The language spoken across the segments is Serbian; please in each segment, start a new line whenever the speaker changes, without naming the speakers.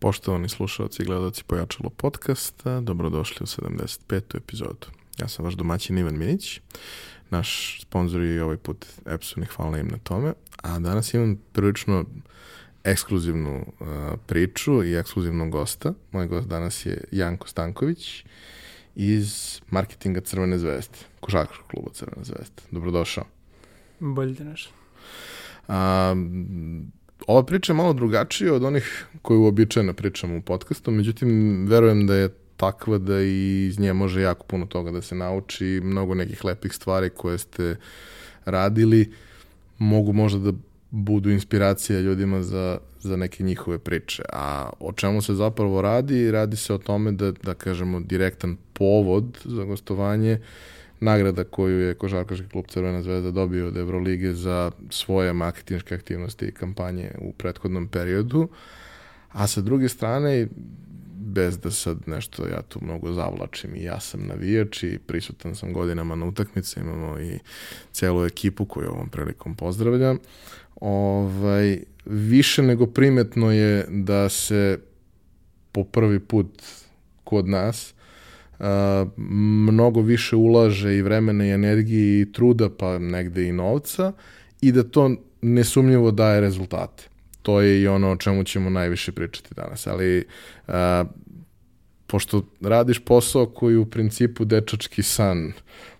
Poštovani slušalci i gledalci Pojačalo podcasta, dobrodošli u 75. epizodu. Ja sam vaš domaćin Ivan Minić, naš sponsor je ovaj put Epson i hvala im na tome, a danas imam prilično ekskluzivnu uh, priču i ekskluzivnog gosta. Moj gost danas je Janko Stanković iz marketinga Crvene zvezde, košarkaškog kluba Crvene zvezde. Dobrodošao.
Bolje te našao.
Ova priča je malo drugačija od onih koje uobičajeno pričamo u podcastu, međutim, verujem da je takva da i iz nje može jako puno toga da se nauči, mnogo nekih lepih stvari koje ste radili, mogu možda da budu inspiracija ljudima za, za neke njihove priče. A o čemu se zapravo radi? Radi se o tome da, da kažemo, direktan povod za gostovanje nagrada koju je Košarkaški klub Crvena zvezda dobio od Evrolige za svoje marketinške aktivnosti i kampanje u prethodnom periodu. A sa druge strane, bez da sad nešto ja tu mnogo zavlačim i ja sam navijač i prisutan sam godinama na utakmice, imamo i celu ekipu koju ovom prilikom pozdravljam. Ovaj, više nego primetno je da se po prvi put kod nas mnogo više ulaže i vremena i energije i truda pa negde i novca i da to nesumnjivo daje rezultate. To je i ono o čemu ćemo najviše pričati danas, ali uh, pošto radiš posao koji u principu dečački san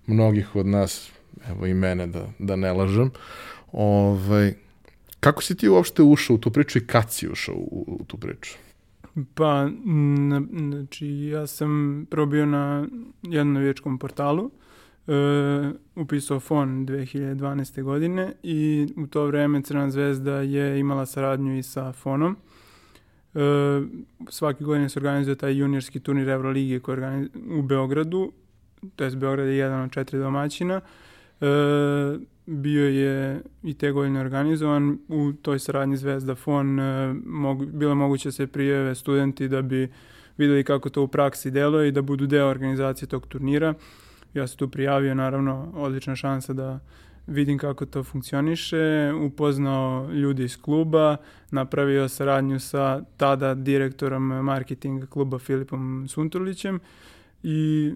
mnogih od nas, evo i mene da, da ne lažem, ovaj, kako si ti uopšte ušao u tu priču i kad si ušao u, u tu priču?
Pa, znači, ja sam probio na jednom navijačkom portalu, e, upisao fon 2012. godine i u to vreme Crna zvezda je imala saradnju i sa fonom. E, svake godine se organizuje taj juniorski turnir Evrolige koji je u Beogradu, to je Beograd je jedan od četiri domaćina. E, bio je i te godine organizovan. U toj saradnji Zvezda Fon e, mogu, bilo moguće se prijeve studenti da bi videli kako to u praksi deluje i da budu deo organizacije tog turnira. Ja se tu prijavio, naravno, odlična šansa da vidim kako to funkcioniše, upoznao ljudi iz kluba, napravio saradnju sa tada direktorom marketinga kluba Filipom Sunturlićem i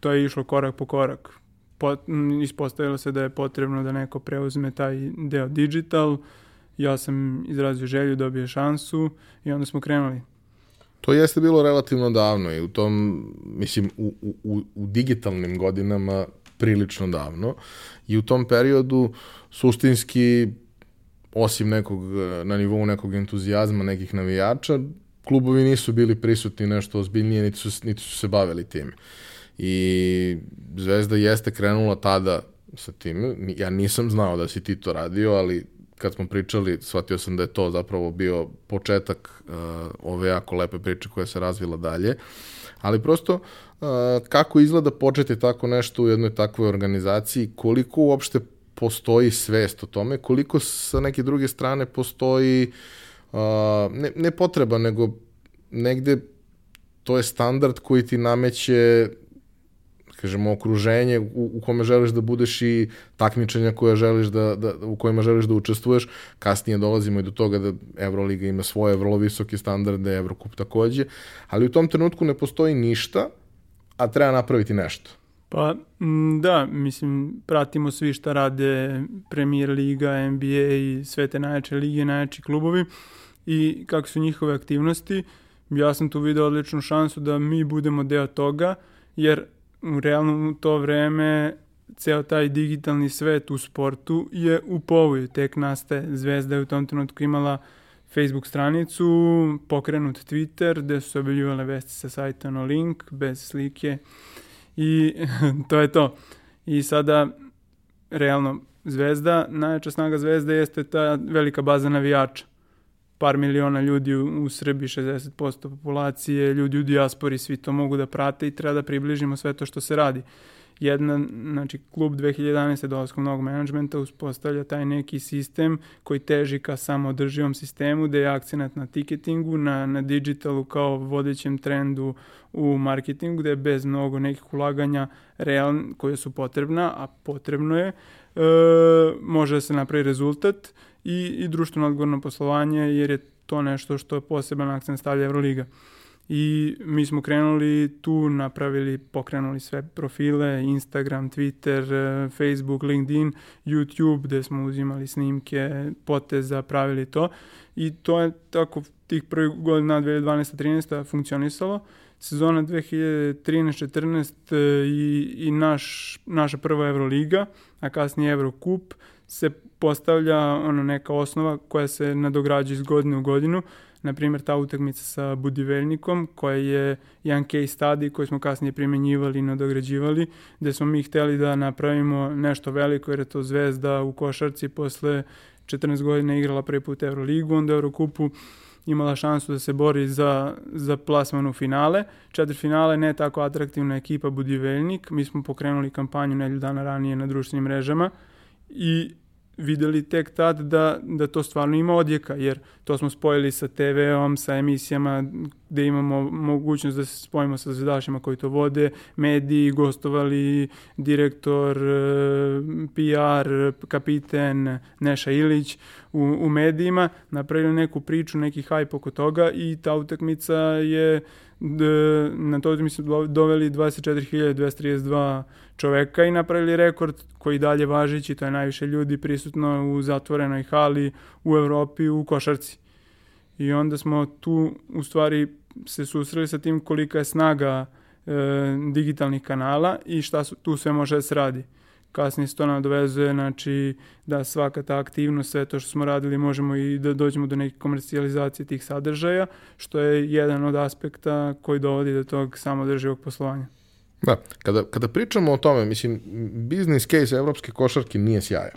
to je išlo korak po korak pot, ispostavilo se da je potrebno da neko preuzme taj deo digital. Ja sam izrazio želju, dobio šansu i onda smo krenuli.
To jeste bilo relativno davno i u tom, mislim, u, u, u digitalnim godinama prilično davno i u tom periodu suštinski osim nekog, na nivou nekog entuzijazma nekih navijača, klubovi nisu bili prisutni nešto ozbiljnije, niti su, niti su se bavili time. Uh, I Zvezda jeste krenula tada sa tim. Ja nisam znao da si ti to radio, ali kad smo pričali, shvatio sam da je to zapravo bio početak uh, ove jako lepe priče koja se razvila dalje. Ali prosto, uh, kako izgleda početi tako nešto u jednoj takvoj organizaciji, koliko uopšte postoji svest o tome, koliko sa neke druge strane postoji uh, ne, ne potreba, nego negde to je standard koji ti nameće kažemo, okruženje u, u kome želiš da budeš i takmičenja koja želiš da, da, u kojima želiš da učestvuješ. Kasnije dolazimo i do toga da Euroliga ima svoje vrlo visoke standarde, Evrokup takođe, ali u tom trenutku ne postoji ništa, a treba napraviti nešto.
Pa da, mislim, pratimo svi šta rade Premier Liga, NBA i sve te najjače lige, najjači klubovi i kako su njihove aktivnosti. Ja sam tu video odličnu šansu da mi budemo deo toga, jer realno u to vreme ceo taj digitalni svet u sportu je u povoju, tek nastaje. Zvezda je u tom trenutku imala Facebook stranicu, pokrenut Twitter, gde su se objavljivale vesti sa sajta no link, bez slike i to je to. I sada, realno, Zvezda, najjača snaga Zvezde jeste ta velika baza navijača par miliona ljudi u, u Srbiji, 60% populacije, ljudi u dijaspori, svi to mogu da prate i treba da približimo sve to što se radi. Jedna, znači, klub 2011. dolazkom novog menadžmenta uspostavlja taj neki sistem koji teži ka samodrživom sistemu, gde je akcenat na tiketingu, na, na digitalu kao vodećem trendu u marketingu, gde je bez mnogo nekih ulaganja realn, koje su potrebna, a potrebno je, e, može da se napravi rezultat i, i društveno odgovorno poslovanje, jer je to nešto što je poseban akcent stavlja Euroliga. I mi smo krenuli tu, napravili, pokrenuli sve profile, Instagram, Twitter, e, Facebook, LinkedIn, YouTube, gde smo uzimali snimke, poteza, pravili to. I to je tako tih prvih godina 2012-13 funkcionisalo. Sezona 2013-14 e, i, i naš, naša prva Euroliga, a kasnije Eurocup, se postavlja ono neka osnova koja se nadograđuje iz godine u godinu. Na primjer, ta utakmica sa Budiveljnikom, koja je jedan case study koji smo kasnije primjenjivali i nadograđivali, gde smo mi hteli da napravimo nešto veliko, jer je to zvezda u košarci posle 14 godina igrala prvi put Euroligu, onda Eurokupu imala šansu da se bori za, za plasman u finale. Četiri finale ne tako atraktivna ekipa Budiveljnik. Mi smo pokrenuli kampanju nedelju dana ranije na društvenim mrežama i videli tek tad da, da to stvarno ima odjeka, jer to smo spojili sa TV-om, sa emisijama gde imamo mogućnost da se spojimo sa zvedašima koji to vode, mediji, gostovali, direktor, eh, PR, kapiten Neša Ilić u, u medijima, napravili neku priču, neki hajp oko toga i ta utakmica je na to mi su doveli 24.232 čoveka i napravili rekord koji dalje važići, to je najviše ljudi prisutno u zatvorenoj hali u Evropi u košarci. I onda smo tu u stvari se susreli sa tim kolika je snaga e, digitalnih kanala i šta su, tu sve može da se radi. Kasnije se to nadovezuje, znači da svaka ta aktivnost, sve to što smo radili, možemo i da dođemo do neke komercijalizacije tih sadržaja, što je jedan od aspekta koji dovodi do tog samodrživog poslovanja.
Da, kada, kada pričamo o tome, mislim, business case evropske košarke nije sjajan.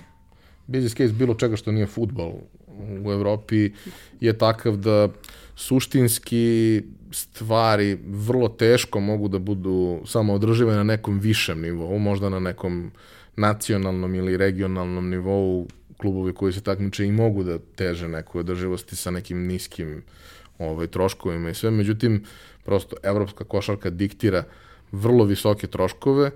Business case bilo čega što nije futbol u Evropi je takav da suštinski stvari vrlo teško mogu da budu samo održive na nekom višem nivou, možda na nekom nacionalnom ili regionalnom nivou klubovi koji se takmiče i mogu da teže nekoj održivosti sa nekim niskim ovaj, troškovima i sve. Međutim, prosto evropska košarka diktira vrlo visoke troškove,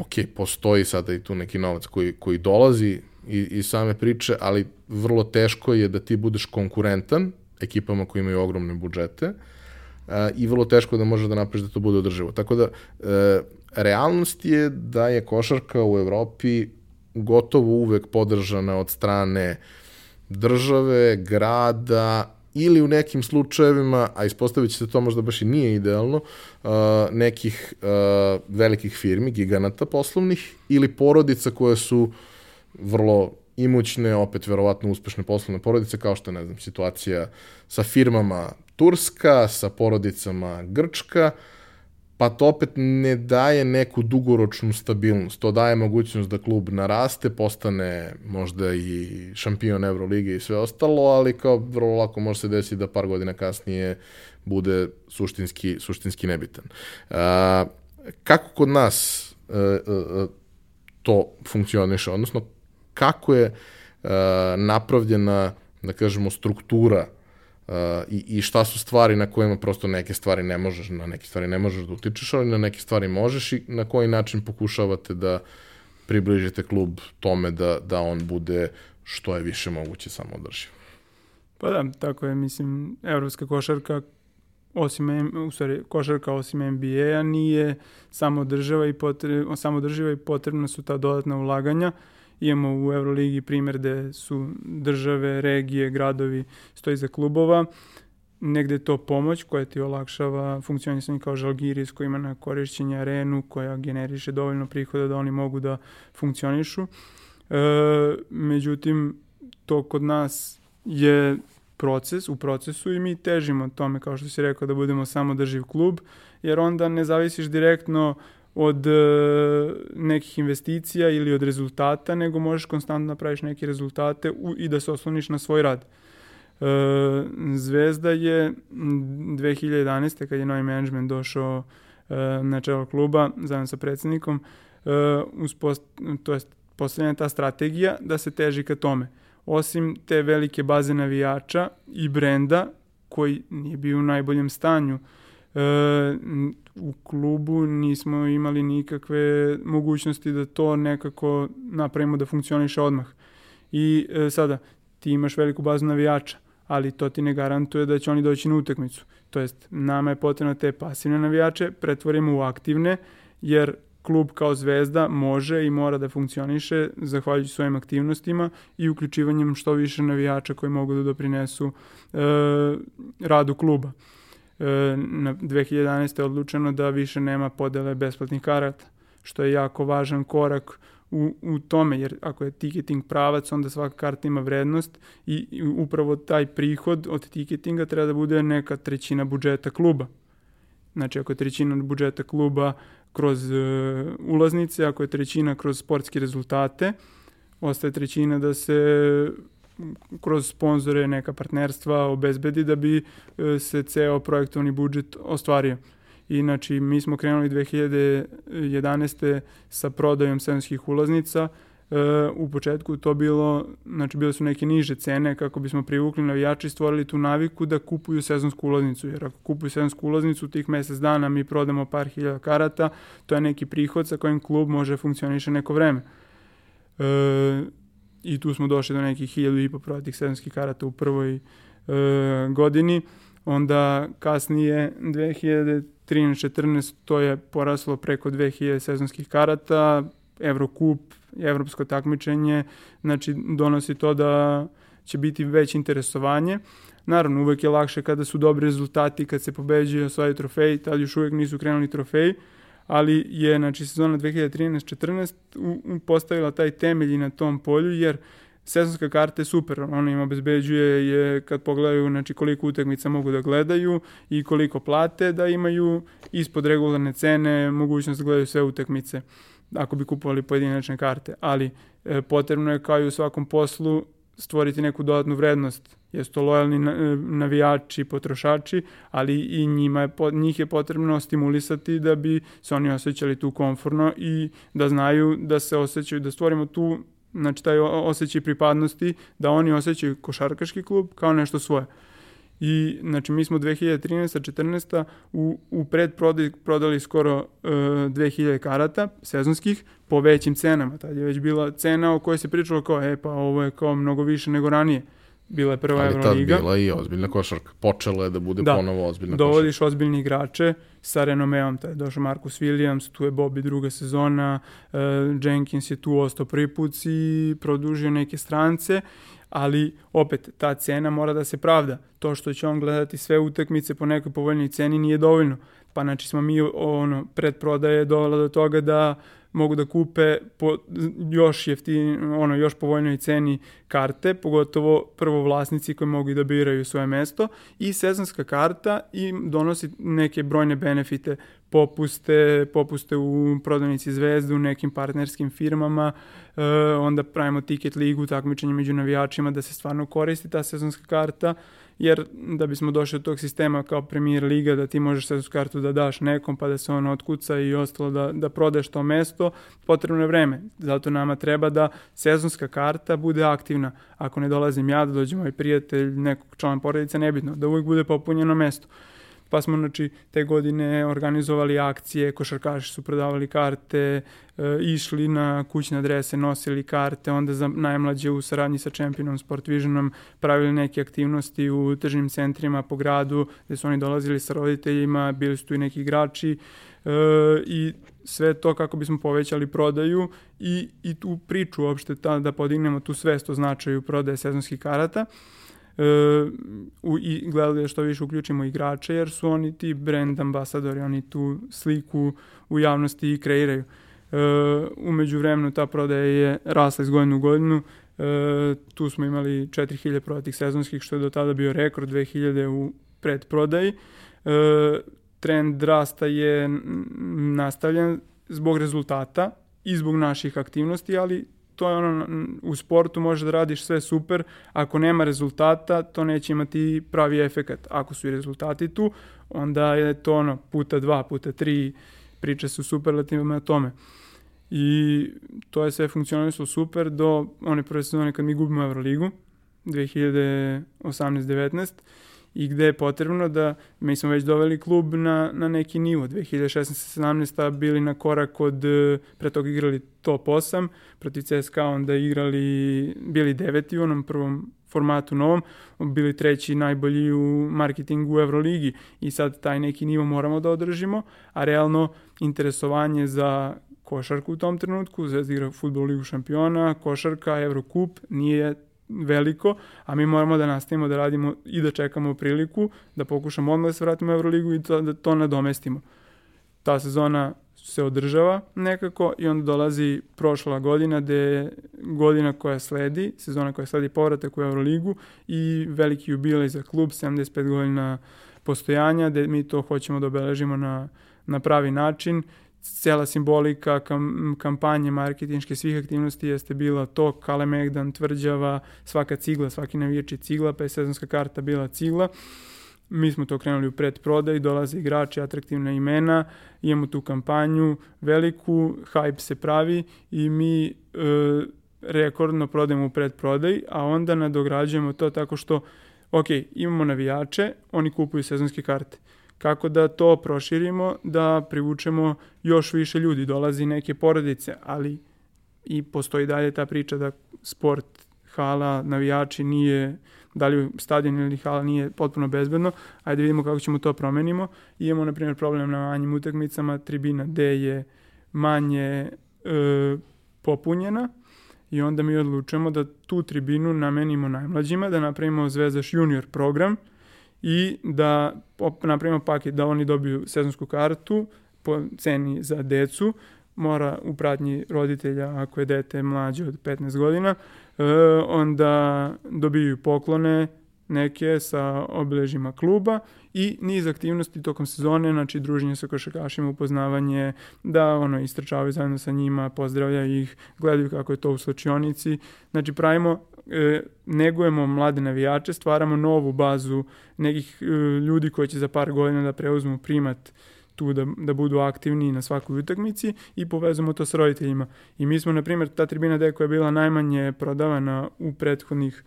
ok, postoji sada i tu neki novac koji, koji dolazi i, i same priče, ali vrlo teško je da ti budeš konkurentan ekipama koji imaju ogromne budžete uh, i vrlo teško da možeš da napraviš da to bude održivo. Tako da, uh, realnost je da je košarka u Evropi gotovo uvek podržana od strane države, grada ili u nekim slučajevima, a ispostavit će se to možda baš i nije idealno, uh, nekih uh, velikih firmi, giganata poslovnih ili porodica koje su vrlo imućne, opet verovatno uspešne poslovne porodice, kao što je, ne znam, situacija sa firmama Turska, sa porodicama Grčka, pa to opet ne daje neku dugoročnu stabilnost. To daje mogućnost da klub naraste, postane možda i šampion Evrolige i sve ostalo, ali kao vrlo lako može se desiti da par godina kasnije bude suštinski, suštinski nebitan. A, kako kod nas a, e, a, e, to funkcioniše, odnosno kako je a, napravljena, da kažemo, struktura I, i šta su stvari na kojima prosto neke stvari ne možeš, na neke stvari ne možeš da utičeš, ali na neke stvari možeš i na koji način pokušavate da približite klub tome da, da on bude što je više moguće samodrživ.
Pa da, tako je, mislim, evropska košarka osim, u stvari, košarka osim NBA-a nije samo država i potrebno, samo država i potrebna su ta dodatna ulaganja. Uh, Imamo u Euroligi primjer gde su države, regije, gradovi stoji za klubova. Negde to pomoć koja ti olakšava funkcionisanje kao Žalgiris koji ima na korišćenje arenu koja generiše dovoljno prihoda da oni mogu da funkcionišu. E, međutim, to kod nas je proces, u procesu i mi težimo tome, kao što si rekao, da budemo samo drživ klub, jer onda ne zavisiš direktno od e, nekih investicija ili od rezultata, nego možeš konstantno da praviš neke rezultate u, i da se osloniš na svoj rad. E, Zvezda je 2011. kad je novi management došao e, na čelo kluba zajedno sa predsednikom, e, uspost, to je postavljena ta strategija da se teži ka tome. Osim te velike baze navijača i brenda koji nije bio u najboljem stanju, u klubu nismo imali nikakve mogućnosti da to nekako napravimo da funkcioniše odmah. I e, sada, ti imaš veliku bazu navijača, ali to ti ne garantuje da će oni doći na utakmicu. To jest, nama je potrebno te pasivne navijače pretvorimo u aktivne, jer klub kao zvezda može i mora da funkcioniše zahvaljujući svojim aktivnostima i uključivanjem što više navijača koji mogu da doprinesu e, radu kluba. E, na 2011. je odlučeno da više nema podele besplatnih karata, što je jako važan korak u, u tome, jer ako je tiketing pravac, onda svaka karta ima vrednost i, upravo taj prihod od tiketinga treba da bude neka trećina budžeta kluba. Znači, ako je trećina budžeta kluba kroz uh, ulaznice, ako je trećina kroz sportske rezultate, ostaje trećina da se kroz sponzore neka partnerstva obezbedi da bi uh, se ceo projektovni budžet ostvario. I znači mi smo krenuli 2011. sa prodajom sezonskih ulaznica. E, u početku to bilo, znači bile su neke niže cene kako bismo privukli navijači i stvorili tu naviku da kupuju sezonsku ulaznicu. Jer ako kupuju sezonsku ulaznicu tih mesec dana mi prodamo par hiljada karata, to je neki prihod sa kojim klub može funkcioniše neko vreme. E, I tu smo došli do nekih hiljadu i po prodatih sezonskih karata u prvoj e, godini. Onda kasnije 2000 13-14 to je poraslo preko 2000 sezonskih karata, Evrokup, evropsko takmičenje, znači donosi to da će biti već interesovanje. Naravno, uvek je lakše kada su dobri rezultati, kad se pobeđuje osvaju trofej, tad još uvek nisu krenuli trofeji, ali je znači, sezona 2013-14 postavila taj temelj i na tom polju, jer sezonska karta je super, ona im obezbeđuje je kad pogledaju znači, koliko utakmica mogu da gledaju i koliko plate da imaju ispod regularne cene mogućnost da gledaju sve utakmice ako bi kupovali pojedinačne karte, ali e, potrebno je kao i u svakom poslu stvoriti neku dodatnu vrednost. Jesu to lojalni e, navijači, potrošači, ali i njima je, njih je potrebno stimulisati da bi se oni osjećali tu komforno i da znaju da se osjećaju, da stvorimo tu znači taj osjećaj pripadnosti, da oni osjećaju košarkaški klub kao nešto svoje. I znači mi smo 2013. 14. u, u predprodaj prodali skoro e, 2000 karata sezonskih po većim cenama. Tad je već bila cena o kojoj se pričalo kao e pa ovo je kao mnogo više nego ranije. Bila je prva Euroliga. Ali
tad bila i ozbiljna košarka. Počela je da bude da. ponovo ozbiljna
Dovodiš košarka. ozbiljni igrače sa renomeom. Taj je došao Marcus Williams, tu je Bobby druga sezona, uh, Jenkins je tu ostao prvi put i produžio neke strance ali opet ta cena mora da se pravda. To što će on gledati sve utakmice po nekoj povoljnoj ceni nije dovoljno. Pa znači smo mi ono predprodaje dovela do toga da mogu da kupe po još jeftini, ono, još povoljnoj ceni karte, pogotovo prvo vlasnici koji mogu da biraju svoje mesto i sezonska karta i donosi neke brojne benefite, popuste, popuste u prodavnici Zvezde, u nekim partnerskim firmama, e, onda pravimo ticket ligu, takmičenje među navijačima da se stvarno koristi ta sezonska karta, jer da bismo došli do tog sistema kao premier liga da ti možeš sezonsku kartu da daš nekom pa da se on otkuca i ostalo da, da prodeš to mesto, potrebno je vreme. Zato nama treba da sezonska karta bude aktivna. Ako ne dolazim ja, da dođe moj prijatelj, nekog člana porodice, nebitno, da uvijek bude popunjeno mesto pa smo znači, te godine organizovali akcije, košarkaši su prodavali karte, e, išli na kućne adrese, nosili karte, onda za najmlađe u saradnji sa Championom Sport Visionom pravili neke aktivnosti u tržnim centrima po gradu, gde su oni dolazili sa roditeljima, bili su tu i neki igrači e, i sve to kako bismo povećali prodaju i, i tu priču uopšte ta, da podignemo tu svest o značaju prodaje sezonskih karata. e, u, i gledali da što više uključimo igrače, jer su oni ti brand ambasadori, oni tu sliku u javnosti i kreiraju. E, umeđu vremenu ta prodaja je rasla iz godinu u godinu, e, tu smo imali 4000 prodatih sezonskih, što je do tada bio rekord 2000 u predprodaji. E, trend rasta je nastavljen zbog rezultata i zbog naših aktivnosti, ali to je ono, u sportu možeš da radiš sve super, ako nema rezultata, to neće imati pravi efekat. Ako su i rezultati tu, onda je to ono, puta dva, puta tri, priče su superlativno o tome. I to je sve funkcionalisalo super do one prve sezone kad mi gubimo Euroligu, 2018-19, i gde je potrebno da mi smo već doveli klub na, na neki nivo. 2016-17 bili na korak od, pre toga igrali top 8, protiv CSKA onda igrali, bili deveti u onom prvom formatu novom, bili treći najbolji u marketingu u Euroligi i sad taj neki nivo moramo da održimo, a realno interesovanje za košarku u tom trenutku, Zvezda igra futbol ligu šampiona, košarka, Eurocup, nije veliko, a mi moramo da nastavimo da radimo i da čekamo priliku, da pokušamo odmah da se vratimo u Euroligu i to, da to nadomestimo. Ta sezona se održava nekako i onda dolazi prošla godina gde je godina koja sledi, sezona koja sledi povratak u Euroligu i veliki jubilej za klub, 75 godina postojanja, gde mi to hoćemo da obeležimo na, na pravi način cela simbolika kam, kampanje marketinške svih aktivnosti jeste bila to Kalemegdan, tvrđava, svaka cigla, svaki navijači cigla, pa je sezonska karta bila cigla. Mi smo to krenuli u predprodaj, dolaze igrači, atraktivna imena, imamo tu kampanju veliku, hype se pravi i mi e, rekordno prodajemo u predprodaj, a onda nadograđujemo to tako što, ok, imamo navijače, oni kupuju sezonske karte kako da to proširimo, da privučemo još više ljudi, dolazi neke porodice, ali i postoji dalje ta priča da sport, hala, navijači nije, da li stadion ili hala nije potpuno bezbedno, ajde vidimo kako ćemo to promenimo. Imamo, na primjer, problem na manjim utakmicama, tribina D je manje e, popunjena i onda mi odlučujemo da tu tribinu namenimo najmlađima, da napravimo Zvezdaš junior program, i da napravimo paket da oni dobiju sezonsku kartu po ceni za decu, mora u pratnji roditelja ako je dete mlađe od 15 godina, e, onda dobiju poklone neke sa obeležima kluba i niz aktivnosti tokom sezone, znači druženje sa košarkašima, upoznavanje, da ono istrčavaju zajedno sa njima, pozdravljaju ih, gledaju kako je to u slučionici. Znači pravimo e, negujemo mlade navijače, stvaramo novu bazu nekih e, ljudi koji će za par godina da preuzmu primat tu da, da budu aktivni na svakoj utakmici i povezujemo to s roditeljima. I mi smo, na primjer, ta tribina D koja je bila najmanje prodavana u prethodnih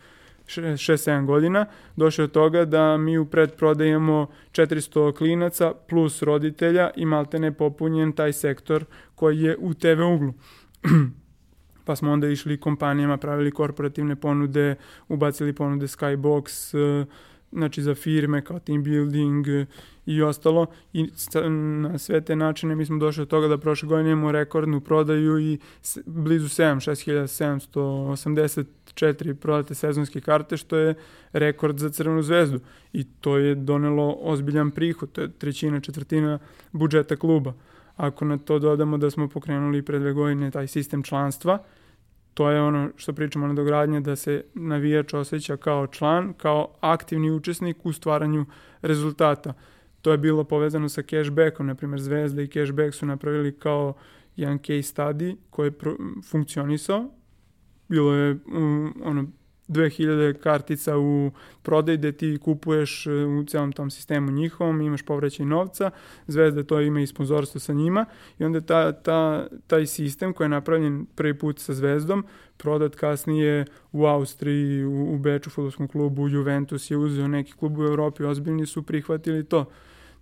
6-7 godina, došlo od toga da mi u predprodajemo 400 klinaca plus roditelja i malte ne popunjen taj sektor koji je u TV uglu. pa smo onda išli kompanijama, pravili korporativne ponude, ubacili ponude Skybox, e, znači za firme kao team building i ostalo i na sve te načine mi smo došli do toga da prošle godine imamo rekordnu prodaju i blizu 7, 6784 prodate sezonske karte što je rekord za Crvenu zvezdu i to je donelo ozbiljan prihod, to je trećina, četvrtina budžeta kluba. Ako na to dodamo da smo pokrenuli pre dve godine taj sistem članstva, to je ono što pričamo na dogradnje, da se navijač osjeća kao član, kao aktivni učesnik u stvaranju rezultata. To je bilo povezano sa cashbackom, na primjer Zvezda i cashback su napravili kao jedan case study koji je funkcionisao. Bilo je um, ono 2000 kartica u prodaj gde ti kupuješ e, u celom tom sistemu njihovom, imaš povraćaj novca, Zvezda to ima i sponzorstvo sa njima i onda ta, ta, taj sistem koji je napravljen prvi put sa Zvezdom, prodat kasnije u Austriji, u, u Beču, futbolskom klubu, Juventus je uzeo neki klub u Evropi, ozbiljni su prihvatili to.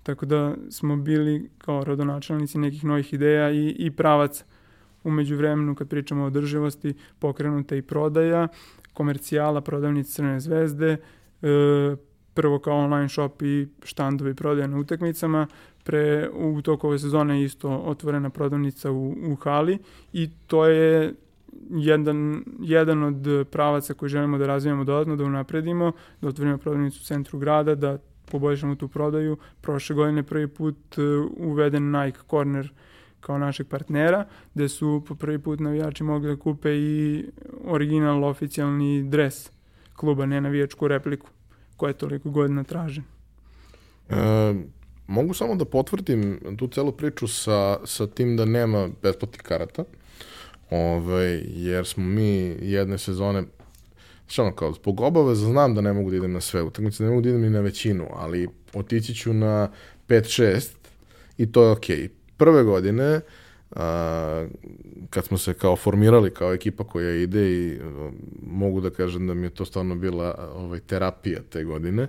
Tako da smo bili kao rodonačelnici nekih novih ideja i, i pravac umeđu vremenu kad pričamo o održivosti pokrenuta i prodaja, komercijala, prodavnice Crne zvezde, e, prvo kao online shop i štandovi prodaje na utakmicama, pre, u toku ove sezone isto otvorena prodavnica u, u hali i to je jedan, jedan od pravaca koji želimo da razvijemo dodatno, da unapredimo, da otvorimo prodavnicu u centru grada, da poboljšamo tu prodaju. Prošle godine prvi put e, uveden Nike Corner kao našeg partnera, gde su po prvi put navijači mogli da kupe i original oficijalni dres kluba, ne navijačku repliku, koja je toliko godina tražen.
E, mogu samo da potvrdim tu celu priču sa, sa tim da nema besplatnih karata, ovaj, jer smo mi jedne sezone Što ono kao, zbog obaveza znam da ne mogu da idem na sve utakmice, ne mogu da idem ni na većinu, ali otići ću na 5-6 i to je okej. Okay prve godine a, kad smo se kao formirali kao ekipa koja ide i a, mogu da kažem da mi je to stvarno bila ovaj terapija te godine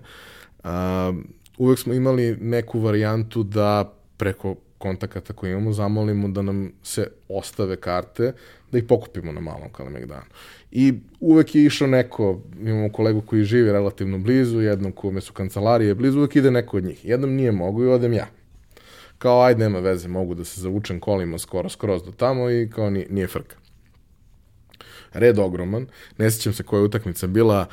uvek smo imali neku varijantu da preko kontakata koje imamo zamolimo da nam se ostave karte, da ih pokupimo na malom Kalemegdanu. I uvek je išao neko, imamo kolegu koji živi relativno blizu, jednom kome su kancelarije blizu, uvek ide neko od njih. Jednom nije mogu i odem ja. Kao, ajde, nema veze, mogu da se zavučem kolima skoro skroz do tamo i kao nije, nije frka. Red ogroman, ne sjećam se koja utakmica bila,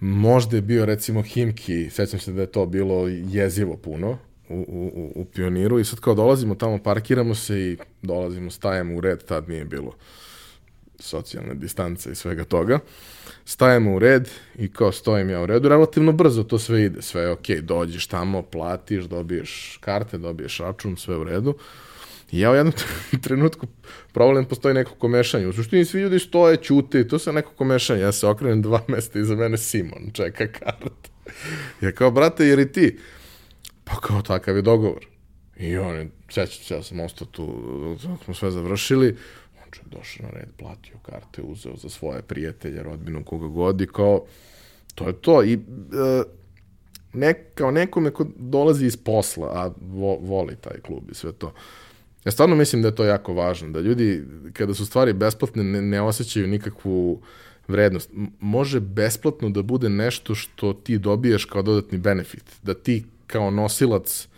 možda je bio recimo Himki, sećam se da je to bilo jezivo puno, u, u, u pioniru i sad kao dolazimo tamo, parkiramo se i dolazimo, stajemo u red, tad nije bilo socijalne distance i svega toga. Stajemo u red i kao stojim ja u redu, relativno brzo to sve ide, sve je okej, okay, dođeš tamo, platiš, dobiješ karte, dobiješ račun, sve u redu. I ja u jednom trenutku problem postoji neko komešanje. U suštini svi ljudi stoje, ćute i to se neko komešanje. Ja se okrenem dva mesta iza mene Simon čeka kart. Ja kao, brate, jer i ti? Pa kao takav je dogovor. I on je, sećam se, ja sam ostao tu, smo sve završili, on je došao na red, platio karte, uzeo za svoje prijatelje, rodbinu, koga god i kao, to je to. I e, ne, kao nekome ko dolazi iz posla, a vo, voli taj klub i sve to, ja stvarno mislim da je to jako važno, da ljudi, kada su stvari besplatne, ne, ne osjećaju nikakvu vrednost. Može besplatno da bude nešto što ti dobiješ kao dodatni benefit, da ti kao nosilac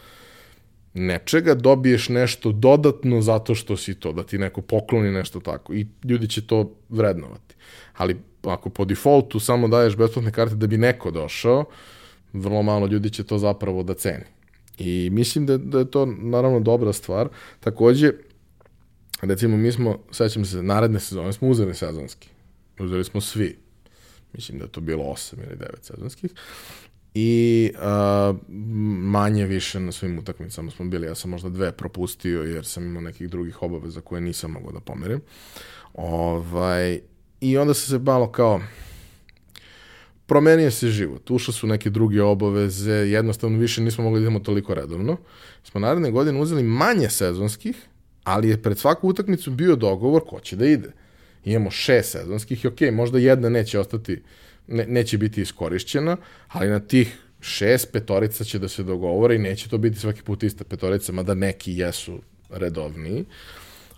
nečega dobiješ nešto dodatno zato što si to, da ti neko pokloni nešto tako i ljudi će to vrednovati. Ali ako po defaultu samo daješ besplatne karte da bi neko došao, vrlo malo ljudi će to zapravo da ceni. I mislim da, da je to naravno dobra stvar. Takođe, recimo mi smo, sećam se, naredne sezone smo uzeli sezonski. Uzeli smo svi. Mislim da je to bilo 8 ili 9 sezonskih i uh, manje više na svim utakmicama smo bili. Ja sam možda dve propustio jer sam imao nekih drugih obaveza koje nisam mogao da pomerim. Ovaj, I onda se se malo kao promenio se život, ušle su neke druge obaveze, jednostavno više nismo mogli da idemo toliko redovno. Smo naredne godine uzeli manje sezonskih, ali je pred svaku utakmicu bio dogovor ko će da ide. Imamo šest sezonskih i ok, možda jedna neće ostati uh, ne, neće biti iskorišćena, ali na tih šest petorica će da se dogovore i neće to biti svaki put ista petorica, mada neki jesu redovniji.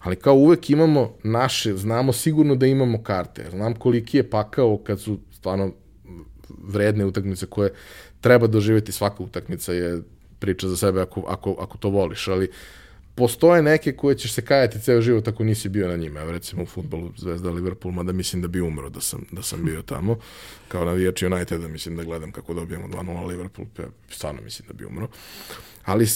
Ali kao uvek imamo naše, znamo sigurno da imamo karte. Znam koliki je pakao kad su stvarno vredne utakmice koje treba doživjeti svaka utakmica je priča za sebe ako, ako, ako to voliš, ali uh, postoje neke koje ćeš se kajati ceo život ako nisi bio na njima. Evo recimo u futbolu Zvezda Liverpool, mada mislim da bi umro da sam, da sam bio tamo. Kao navijač Uniteda mislim da gledam kako dobijamo 2-0 Liverpool, pa stvarno mislim da bi umro. Ali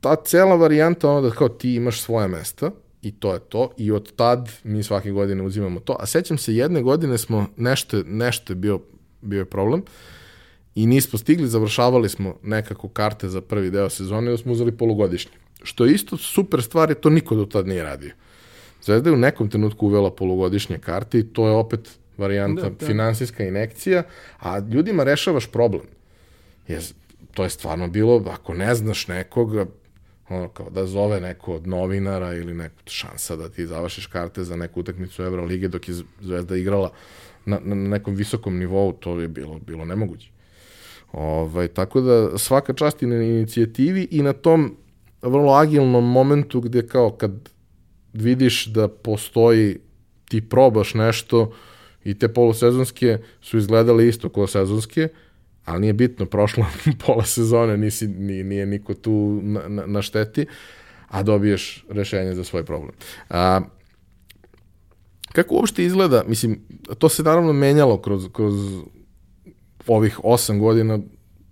ta cela varijanta ono da kao ti imaš svoje mesta i to je to i od tad mi svake godine uzimamo to. A sećam se jedne godine smo nešto, nešto je bio, bio je problem i nismo stigli, završavali smo nekako karte za prvi deo sezone i da smo uzeli polugodišnje što je isto super stvar, je to niko do tad nije radio. Zvezda je u nekom trenutku uvela polugodišnje karte i to je opet varijanta da, da. finansijska inekcija, a ljudima rešavaš problem. Jer to je stvarno bilo, ako ne znaš nekoga, ono kao da zove neko od novinara ili neku šansa da ti završiš karte za neku utakmicu Evrolige dok je Zvezda igrala na, na nekom visokom nivou, to je bilo, bilo nemoguće. Ovaj, tako da svaka čast i na inicijativi i na tom vrlo agilnom momentu gde kao kad vidiš da postoji, ti probaš nešto i te polusezonske su izgledale isto kao sezonske, ali nije bitno, prošlo pola sezone, nisi, nije, nije niko tu na, na, na šteti, a dobiješ rešenje za svoj problem. A, kako uopšte izgleda, mislim, to se naravno menjalo kroz, kroz ovih osam godina,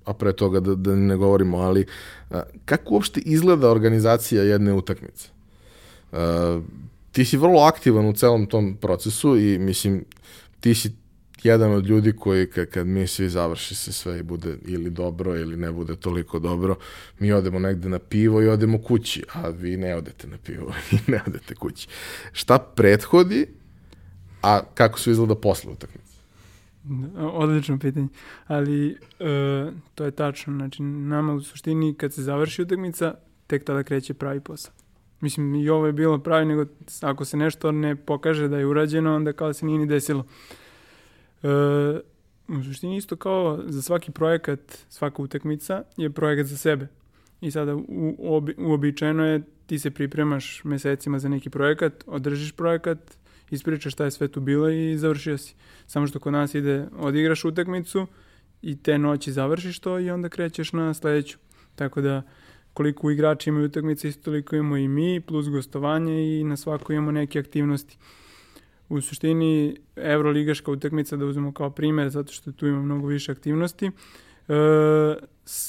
a pre toga da, da ne govorimo, ali a, kako uopšte izgleda organizacija jedne utakmice? A, ti si vrlo aktivan u celom tom procesu i mislim, ti si jedan od ljudi koji kad, kad mi svi završi se sve i bude ili dobro ili ne bude toliko dobro, mi odemo negde na pivo i odemo kući, a vi ne odete na pivo i ne odete kući. Šta prethodi, a kako su izgleda posle utakmice?
Odlično pitanje, ali uh, to je tačno. Znači, nama u suštini kad se završi utakmica, tek tada kreće pravi posao. Mislim, i ovo je bilo pravi, nego ako se nešto ne pokaže da je urađeno, onda kao da se nije ni desilo. Uh, u suštini isto kao za svaki projekat, svaka utakmica je projekat za sebe. I sada u, uobičajeno je ti se pripremaš mesecima za neki projekat, održiš projekat, ispričaš šta je sve tu bilo i završio si. Samo što kod nas ide, odigraš utakmicu i te noći završiš to i onda krećeš na sledeću. Tako da koliko igrači imaju utakmice, isto toliko imamo i mi, plus gostovanje i na svako imamo neke aktivnosti. U suštini, Euroligaška utakmica, da uzmemo kao primer, zato što tu ima mnogo više aktivnosti, e,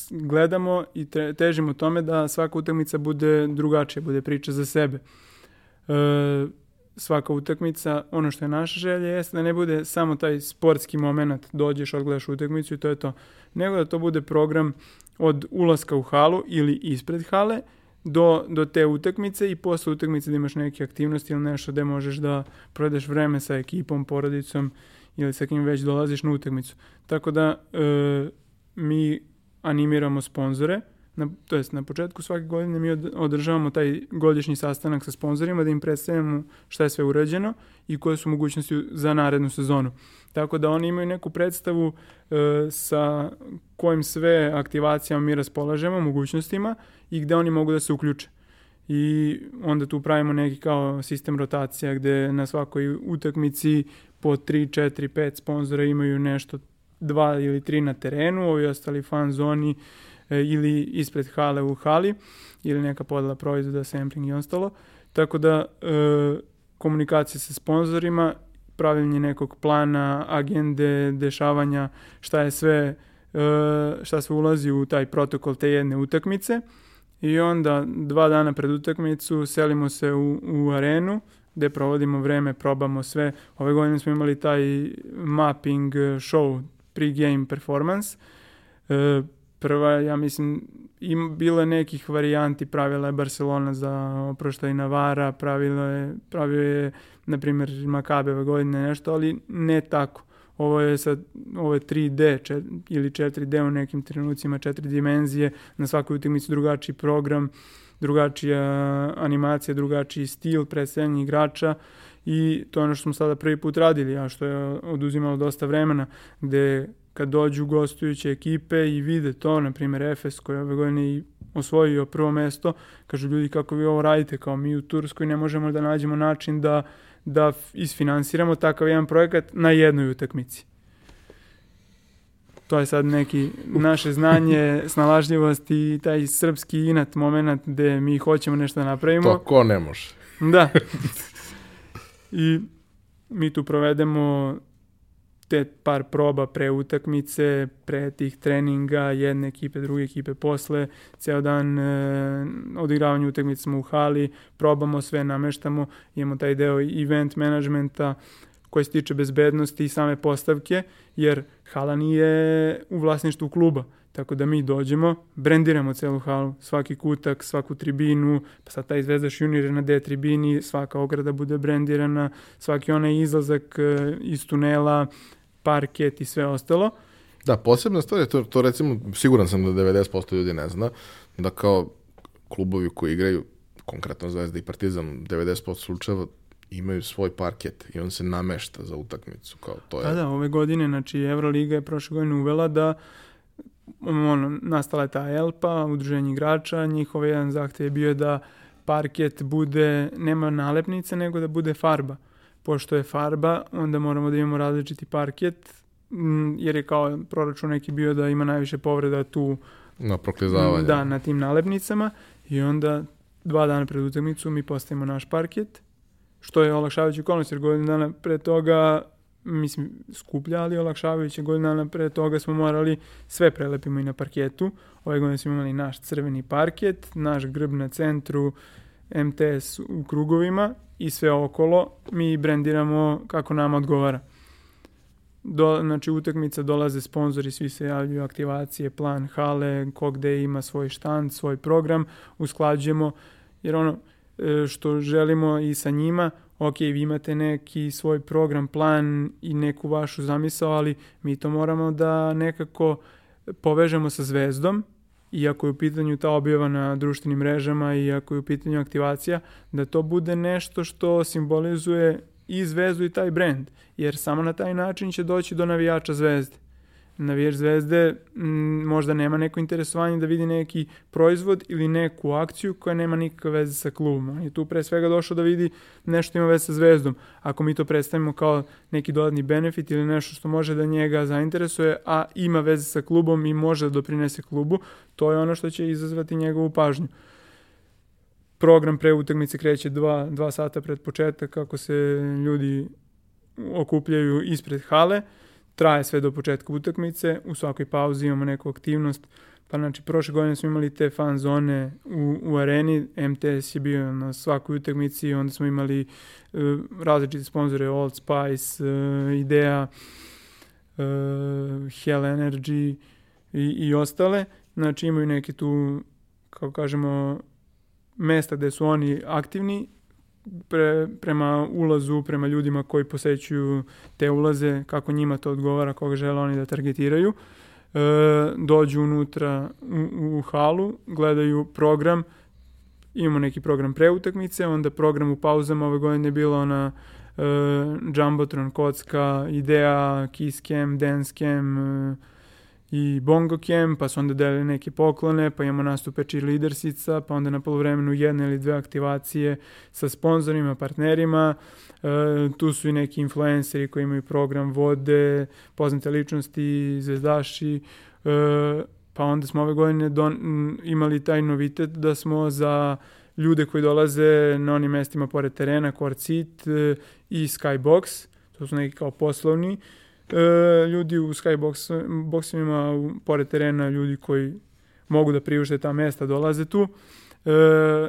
gledamo i težimo tome da svaka utakmica bude drugačija, bude priča za sebe. E, svaka utakmica, ono što je naša želja jeste da ne bude samo taj sportski moment, dođeš, odgledaš utakmicu i to je to, nego da to bude program od ulaska u halu ili ispred hale do, do te utakmice i posle utakmice da imaš neke aktivnosti ili nešto gde možeš da provedeš vreme sa ekipom, porodicom ili sa kim već dolaziš na utakmicu. Tako da e, mi animiramo sponzore, na, to jest na početku svake godine mi održavamo taj godišnji sastanak sa sponzorima da im predstavljamo šta je sve urađeno i koje su mogućnosti za narednu sezonu. Tako da oni imaju neku predstavu e, sa kojim sve aktivacijama mi raspolažemo, mogućnostima i gde oni mogu da se uključe. I onda tu pravimo neki kao sistem rotacija gde na svakoj utakmici po 3, 4, 5 sponzora imaju nešto dva ili tri na terenu, ovi ostali fan zoni e, ili ispred hale u hali ili neka podela proizvoda, sampling i ostalo. Tako da e, komunikacija sa sponzorima, pravljenje nekog plana, agende, dešavanja, šta je sve e, šta sve ulazi u taj protokol te jedne utakmice i onda dva dana pred utakmicu selimo se u, u arenu gde provodimo vreme, probamo sve. Ove godine smo imali taj mapping show, pre-game performance. E, prva, ja mislim, im bilo je nekih varijanti, pravila je Barcelona za oproštaj Navara, pravilo je, pravio je, na primjer, Makabeve godine nešto, ali ne tako. Ovo je sad, ovo je 3D čet, ili 4D u nekim trenucima, četiri dimenzije, na svakoj utakmici drugačiji program, drugačija animacija, drugačiji stil predstavljanja igrača i to je ono što smo sada prvi put radili, a što je oduzimalo dosta vremena, gde kad dođu gostujuće ekipe i vide to, na primjer Efes koji ove godine i osvojio prvo mesto, kažu ljudi kako vi ovo radite, kao mi u Turskoj ne možemo da nađemo način da, da isfinansiramo takav jedan projekat na jednoj utakmici. To je sad neki naše znanje, snalažljivost i taj srpski inat moment gde mi hoćemo nešto da napravimo.
To ko ne može.
Da. I mi tu provedemo te par proba pre utakmice, pre tih treninga, jedne ekipe, druge ekipe posle, ceo dan e, odigravanje utakmice smo u hali, probamo sve, nameštamo, imamo taj deo event managementa koji se tiče bezbednosti i same postavke, jer hala nije u vlasništvu kluba. Tako da mi dođemo, brendiramo celu halu, svaki kutak, svaku tribinu, pa sad taj zvezdaš junior na D tribini, svaka ograda bude brendirana, svaki onaj izlazak e, iz tunela, parket i sve ostalo.
Da, posebna stvar je to, to recimo, siguran sam da 90% ljudi ne zna, da kao klubovi koji igraju, konkretno Zvezda i Partizan, 90% slučajeva imaju svoj parket i on se namešta za utakmicu. Kao to je...
Da, da, ove godine, znači Euroliga je prošle godine uvela da ono, nastala je ta ELPA, udruženje igrača, njihov jedan zahtev je bio da parket bude, nema nalepnice, nego da bude farba. Pošto je farba, onda moramo da imamo različiti parket, jer je kao proračun neki bio da ima najviše povreda tu
na proklizavanje.
Da, na tim nalepnicama i onda dva dana pred utakmicu mi postavimo naš parket, što je olakšavajući okolnost, jer godinu dana pre toga mislim, skuplja, ali olakšavajuće godina dana pre toga smo morali sve prelepimo i na parketu. Ove godine smo imali naš crveni parket, naš grb na centru, MTS u krugovima i sve okolo mi brendiramo kako nam odgovara. Do, znači utakmica dolaze sponzori, svi se javljaju aktivacije, plan hale, ko gde ima svoj štand, svoj program, usklađujemo, jer ono e, što želimo i sa njima, ok, vi imate neki svoj program, plan i neku vašu zamisao, ali mi to moramo da nekako povežemo sa zvezdom, iako je u pitanju ta objava na društvenim mrežama i je u pitanju aktivacija, da to bude nešto što simbolizuje i zvezdu i taj brend, jer samo na taj način će doći do navijača zvezde. Navijač zvezde m, možda nema neko interesovanje da vidi neki proizvod ili neku akciju koja nema nikakve veze sa klubom. On je tu pre svega došao da vidi nešto ima veze sa zvezdom. Ako mi to predstavimo kao neki dodatni benefit ili nešto što može da njega zainteresuje, a ima veze sa klubom i može da doprinese klubu, to je ono što će izazvati njegovu pažnju. Program pre utakmice kreće dva, dva sata pred početak kako se ljudi okupljaju ispred hale, traje sve do početka utakmice, u svakoj pauzi imamo neku aktivnost, pa znači prošle godine smo imali te fan zone u, u areni, MTS je bio na svakoj utakmici, onda smo imali uh, različite sponzore, Old Spice, uh, Idea, uh, Hell Energy i, i ostale, znači imaju neke tu, kao kažemo, mesta gde su oni aktivni pre, prema ulazu, prema ljudima koji posećuju te ulaze, kako njima to odgovara, koga žele oni da targetiraju. E, dođu unutra u, u halu, gledaju program, imamo neki program pre utakmice, onda program u pauzama ove godine je bilo na e, Jumbotron, Kocka, Idea, Kiss Cam, Dance Cam, e, i Bongo Camp, pa su onda delili neke poklone, pa imamo nastupe cheerleadersica, pa onda na polovremenu jedne ili dve aktivacije sa sponsorima, partnerima, e, tu su i neki influenceri koji imaju program vode, poznate ličnosti, zvezdaši, e, pa onda smo ove godine don, imali taj novitet da smo za ljude koji dolaze na onim mestima pored terena, Seat e, i Skybox, to su neki kao poslovni, e, ljudi u skyboxima, pored terena, ljudi koji mogu da priušte ta mesta, dolaze tu, e,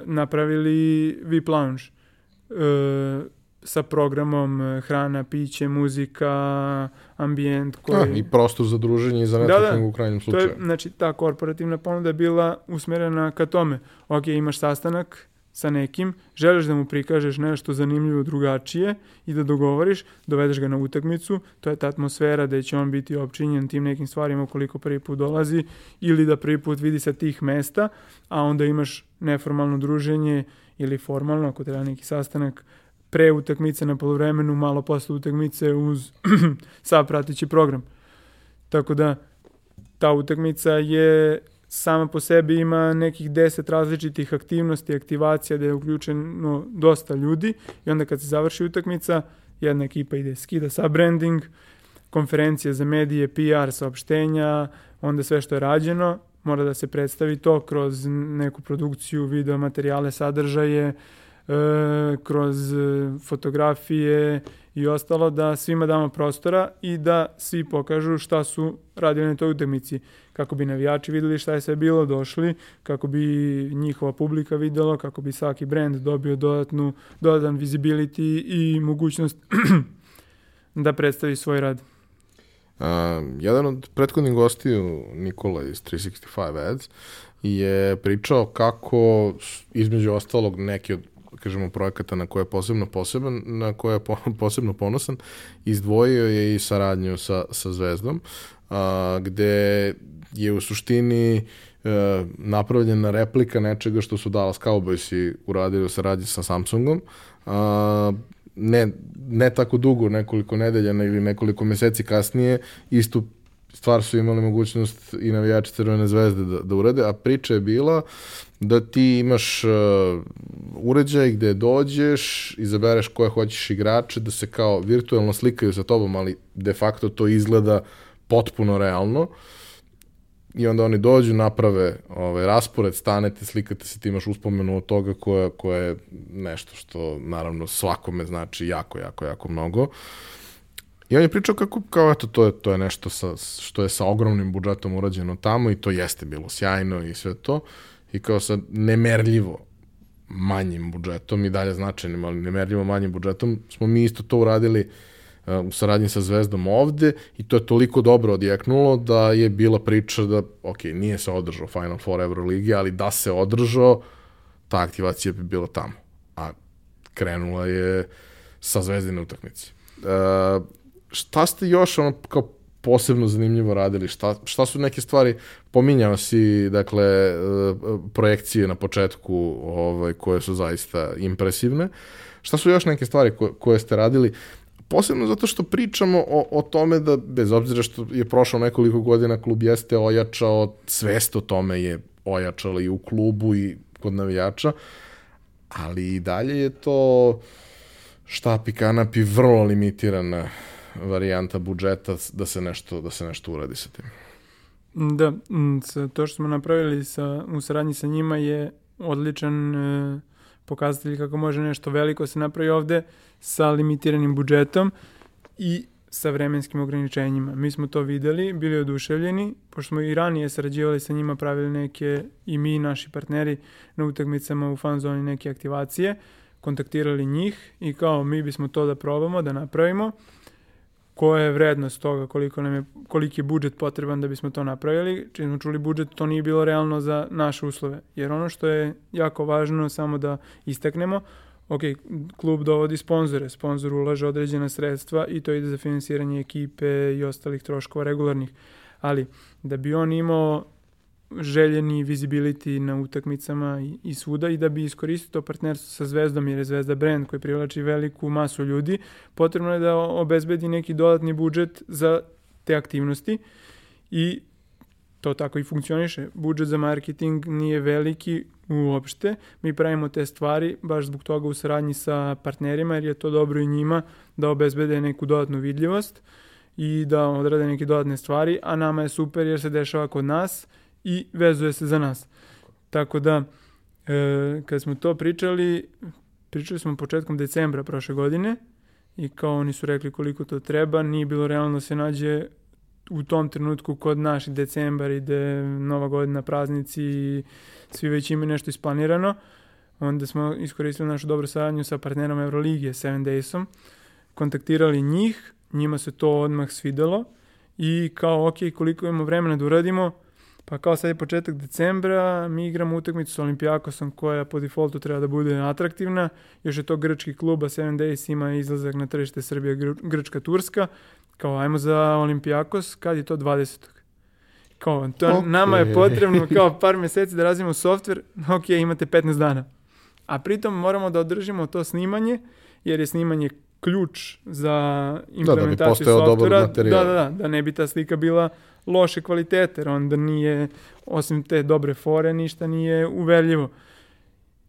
napravili VIP lounge e, sa programom e, hrana, piće, muzika, ambijent koji...
A, I prostor za druženje i za networking da, da, u krajnjem slučaju.
To je, znači, ta korporativna ponuda je bila usmerena ka tome. Ok, imaš sastanak, sa nekim, želiš da mu prikažeš nešto zanimljivo drugačije i da dogovoriš, dovedeš ga na utakmicu, to je ta atmosfera da će on biti opčinjen tim nekim stvarima koliko prvi put dolazi ili da prvi put vidi sa tih mesta, a onda imaš neformalno druženje ili formalno, ako treba neki sastanak, pre utakmice na polovremenu, malo posle utakmice uz sav pratići program. Tako da ta utakmica je sama po sebi ima nekih 10 različitih aktivnosti, aktivacija da je uključeno dosta ljudi i onda kad se završi utakmica, jedna ekipa ide skida sa branding, konferencije za medije, PR, saopštenja, onda sve što je rađeno, mora da se predstavi to kroz neku produkciju, video, materijale, sadržaje, e, kroz fotografije i ostalo, da svima damo prostora i da svi pokažu šta su radili na toj utakmici kako bi navijači videli šta je sve bilo, došli, kako bi njihova publika videla, kako bi svaki brand dobio dodatnu, dodatan visibility i mogućnost da predstavi svoj rad.
Uh, jedan od prethodnih gostiju, Nikola iz 365 Ads, je pričao kako, između ostalog, neki od kažemo, projekata na koje je posebno poseban, na koje je po, posebno ponosan, izdvojio je i saradnju sa, sa Zvezdom, a, gde je u suštini e, napravljena replika nečega što su Dallas Cowboysi uradili u saradnji sa Samsungom. A, ne, ne tako dugo, nekoliko nedelja ili nekoliko meseci kasnije, istu stvar su imali mogućnost i navijači Crvene zvezde da, da urade, a priča je bila da ti imaš uh, uređaj gde dođeš, izabereš koje hoćeš igrače, da se kao virtualno slikaju sa tobom, ali de facto to izgleda potpuno realno. Uh, i onda oni dođu, naprave ovaj, raspored, stanete, slikate se, ti imaš uspomenu od toga koja, koja je nešto što naravno svakome znači jako, jako, jako mnogo. I on je pričao kako, kao eto, to je, to je nešto sa, što je sa ogromnim budžetom urađeno tamo i to jeste bilo sjajno i sve to. I kao sa nemerljivo manjim budžetom i dalje značajnim, ali nemerljivo manjim budžetom smo mi isto to uradili uh, u saradnji sa Zvezdom ovde i to je toliko dobro odjeknulo da je bila priča da, ok, nije se održao Final Four Euroligi, ali da se održao, ta aktivacija bi bila tamo. A krenula je sa Zvezdine utakmice. Uh, šta ste još ono kao posebno zanimljivo radili? Šta, šta su neke stvari, pominjao si, dakle, e, projekcije na početku ovaj, koje su zaista impresivne. Šta su još neke stvari koje, koje ste radili? posebno zato što pričamo o, o tome da, bez obzira što je prošlo nekoliko godina, klub jeste ojačao, svest o tome je ojačala i u klubu i kod navijača, ali i dalje je to štap i kanap i vrlo limitirana varijanta budžeta da se nešto, da se nešto uradi sa tim.
Da, to što smo napravili sa, u saradnji sa njima je odličan e, pokazatelj kako može nešto veliko se napravi ovde sa limitiranim budžetom i sa vremenskim ograničenjima. Mi smo to videli, bili oduševljeni, pošto smo i ranije sarađivali sa njima, pravili neke, i mi i naši partneri na utakmicama u fan zoni neke aktivacije, kontaktirali njih i kao mi bismo to da probamo, da napravimo koja je vrednost toga, koliko nam je, koliki je budžet potreban da bismo to napravili. Čim smo čuli budžet, to nije bilo realno za naše uslove. Jer ono što je jako važno, samo da istaknemo, ok, klub dovodi sponzore, sponzor ulaže određena sredstva i to ide za finansiranje ekipe i ostalih troškova regularnih. Ali da bi on imao željeni visibility na utakmicama i, i svuda i da bi iskoristio to partnerstvo sa Zvezdom jer je Zvezda brand koji privlači veliku masu ljudi, potrebno je da obezbedi neki dodatni budžet za te aktivnosti i to tako i funkcioniše. Budžet za marketing nije veliki uopšte. Mi pravimo te stvari baš zbog toga u saradnji sa partnerima jer je to dobro i njima da obezbede neku dodatnu vidljivost i da odrade neke dodatne stvari, a nama je super jer se dešava kod nas i vezuje se za nas. Tako da, e, kad smo to pričali, pričali smo početkom decembra prošle godine i kao oni su rekli koliko to treba, nije bilo realno da se nađe u tom trenutku kod naš decembar ide nova godina, praznici i svi već imaju nešto isplanirano. Onda smo iskoristili našu dobru saradnju sa partnerom Euroligije, 7 Daysom, kontaktirali njih, njima se to odmah svidelo i kao ok, koliko imamo vremena da uradimo, Pa kao sad je početak decembra, mi igramo utakmicu sa Olimpijakosom koja po defaultu treba da bude atraktivna. Još je to grčki klub, a 7 Days ima izlazak na tržište Srbije, Gr Grčka, Turska. Kao ajmo za Olimpijakos, kad je to 20. Kao, to okay. nama je potrebno kao par meseci da razvijemo softver, ok, imate 15 dana. A pritom moramo da održimo to snimanje, jer je snimanje ključ za implementaciju da, da bi softvera. Da, da, da, da ne bi ta slika bila loše kvalitete, jer onda nije, osim te dobre fore, ništa nije uverljivo.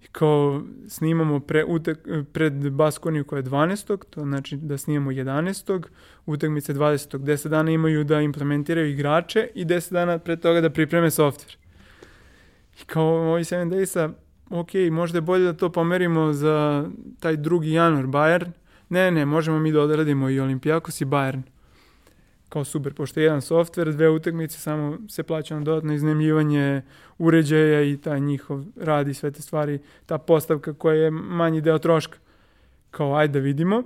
I kao snimamo pre, utek, pred Baskoniju koja je 12. To znači da snimamo 11. Utakmice 20. 10 dana imaju da implementiraju igrače i 10 dana pre toga da pripreme softver. I kao ovi 7 Daysa, ok, možda je bolje da to pomerimo za taj drugi januar Bayern. Ne, ne, možemo mi da odradimo i Olimpijakos i Bayern kao super, pošto je jedan softver, dve utakmice, samo se plaća na dodatno iznemljivanje uređaja i taj njihov rad i sve te stvari, ta postavka koja je manji deo troška. Kao, ajde da vidimo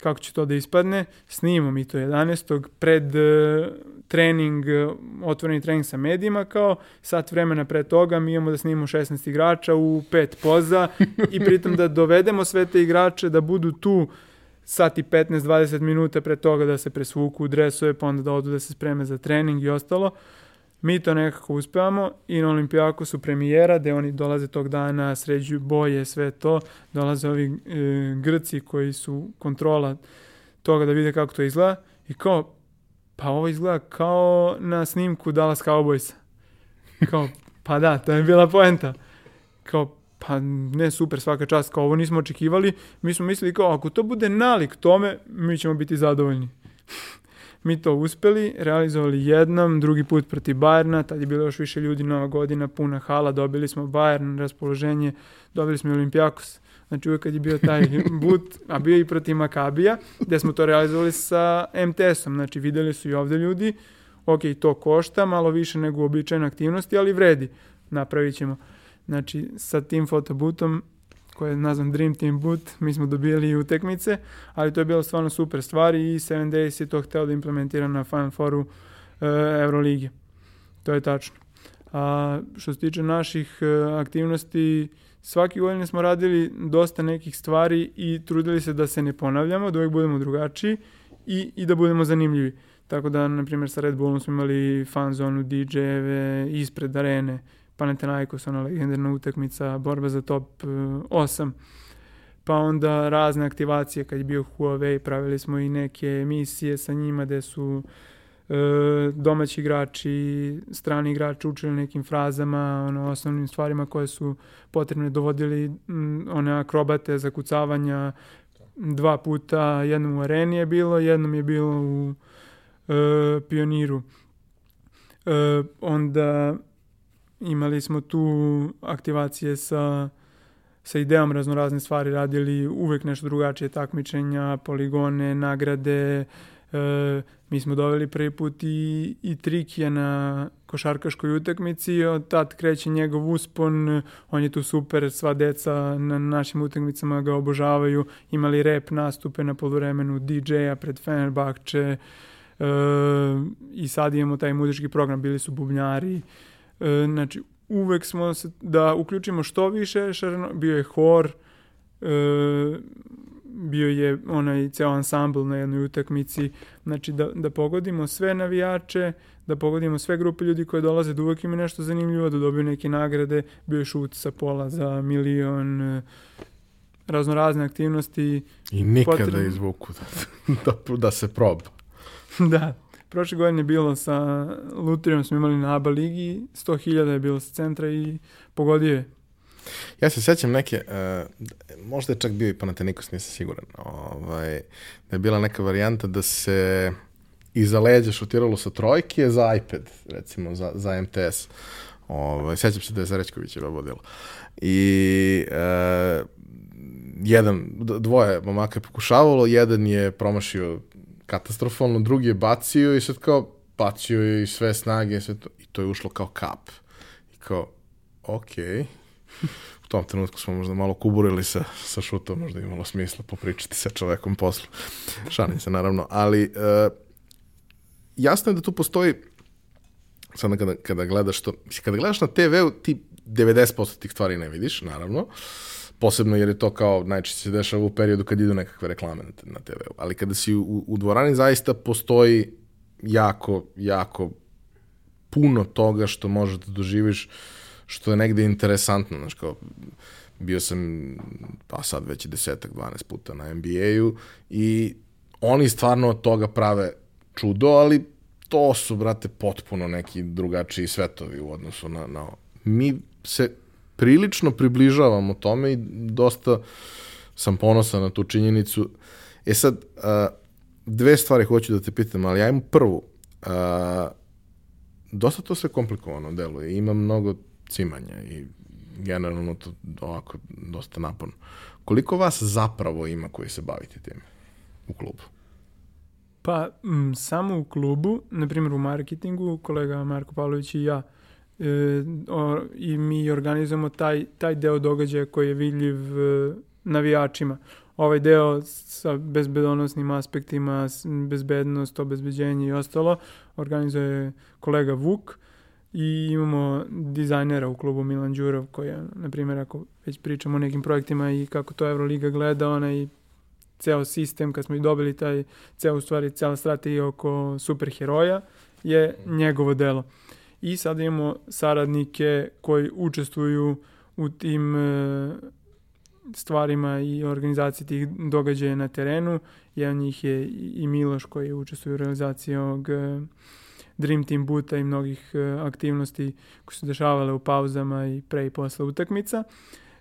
kako će to da ispadne, snimamo mi to 11. pred uh, trening, uh, otvoreni trening sa medijima, kao sat vremena pre toga mi imamo da snimamo 16 igrača u pet poza i pritom da dovedemo sve te igrače da budu tu sat i 15-20 minuta pre toga da se presvuku u dresove, pa onda da odu da se spreme za trening i ostalo. Mi to nekako uspevamo i na Olimpijaku su premijera, gde oni dolaze tog dana, sređuju boje, sve to. Dolaze ovi e, Grci koji su kontrola toga da vide kako to izgleda. I kao, pa ovo izgleda kao na snimku Dallas Cowboysa. Kao, pa da, to je bila poenta. Kao, pa ne super svaka čast, kao ovo nismo očekivali, mi smo mislili kao ako to bude nalik tome, mi ćemo biti zadovoljni. mi to uspeli, realizovali jednom, drugi put protiv Bajerna, tad je bilo još više ljudi, nova godina, puna hala, dobili smo Bayern, raspoloženje, dobili smo Olimpijakos. Znači uvek kad je bio taj but, a bio i protiv Makabija, gde smo to realizovali sa MTS-om, znači videli su i ovde ljudi, ok, to košta, malo više nego uobičajene aktivnosti, ali vredi, napravit ćemo. Znači, sa tim fotobutom, koje je nazvan Dream Team Boot, mi smo dobili utekmice, ali to je bilo stvarno super stvar i 7 Days je to hteo da implementira na Final Fouru uh, Euroligi. To je tačno. A što se tiče naših uh, aktivnosti, svaki godine smo radili dosta nekih stvari i trudili se da se ne ponavljamo, da uvijek budemo drugačiji i, i da budemo zanimljivi. Tako da, na primjer, sa Red Bullom smo imali fan zonu, DJ-eve, ispred arene, Panathinaikos, ona legendarna utakmica, borba za top 8. E, pa onda razne aktivacije kad je bio Huawei, pravili smo i neke emisije sa njima gde su e, domaći igrači, strani igrači učili nekim frazama, ono, osnovnim stvarima koje su potrebne, dovodili m, one akrobate za kucavanja dva puta, jednom u areni je bilo, jednom je bilo u e, pioniru. E, onda imali smo tu aktivacije sa sa idejom raznorazne stvari radili, uvek nešto drugačije takmičenja, poligone, nagrade. E, mi smo doveli prvi put i, i Trikija na košarkaškoj utakmici, od tad kreće njegov uspon, on je tu super, sva deca na našim utakmicama ga obožavaju, imali rep nastupe na polovremenu DJ-a pred Fenerbahče e, i sad imamo taj muzički program, bili su bubnjari, e, znači uvek smo se, da uključimo što više, šarno, bio je hor, e, bio je onaj ceo ansambl na jednoj utakmici, znači da, da pogodimo sve navijače, da pogodimo sve grupe ljudi koje dolaze, da uvek ima nešto zanimljivo, da dobiju neke nagrade, bio je šut sa pola za milion, e, raznorazne aktivnosti.
I nikada potrebno... izvuku da, da, da se proba.
da, Prošle godine je bilo sa Lutrijom, smo imali na ABA ligi, 100.000 je bilo sa centra i pogodio je.
Ja se sećam neke, uh, možda je čak bio i Panathinaikos, nisam siguran, ovaj, da je bila neka varijanta da se iza leđa šutiralo sa trojke za iPad, recimo, za, za MTS. Ovaj, sećam se da je Zarečković je vodilo. I uh, jedan, dvoje momaka je pokušavalo, jedan je promašio katastrofalno, drugi je bacio i sad kao bacio je i sve snage sve to, i to je ušlo kao kap. I kao, okej. Okay. U tom trenutku smo možda malo kuburili sa, sa šutom, možda imalo smisla popričati sa čovekom poslu. Šalim se naravno, ali uh, jasno je da tu postoji sad kada, kada gledaš to, kada gledaš na TV-u ti 90% tih stvari ne vidiš, naravno, uh, posebno jer je to kao najčešće se dešava u periodu kad idu nekakve reklame na, na TV-u. Ali kada si u, u dvorani zaista postoji jako, jako puno toga što možeš da doživiš što je negde interesantno, znaš, kao bio sam pa sad već desetak, 12 puta na NBA-u i oni stvarno od toga prave čudo, ali to su, brate, potpuno neki drugačiji svetovi u odnosu na, na mi se prilično približavamo tome i dosta sam ponosan na tu činjenicu. E sad, dve stvari hoću da te pitam, ali ajmo prvu. Dosta to sve komplikovano deluje. Ima mnogo cimanja i generalno to ovako dosta naporno. Koliko vas zapravo ima koji se bavite time u klubu?
Pa, m, samo u klubu, na primjer u marketingu, kolega Marko Pavlović i ja, e, o, i mi organizujemo taj, taj deo događaja koji je vidljiv e, navijačima. Ovaj deo sa bezbedonosnim aspektima, bezbednost, obezbeđenje i ostalo, organizuje kolega Vuk i imamo dizajnera u klubu Milan Đurov koji je, na primjer, ako već pričamo o nekim projektima i kako to Euroliga gleda, onaj ceo sistem, kad smo i dobili taj, ceo u stvari, cela strategija oko superheroja, je njegovo delo i sad imamo saradnike koji učestvuju u tim e, stvarima i organizaciji tih događaja na terenu. Jedan njih je i Miloš koji učestvuje u realizaciji ovog e, Dream Team buta i mnogih e, aktivnosti koje su dešavale u pauzama i pre i posle utakmica.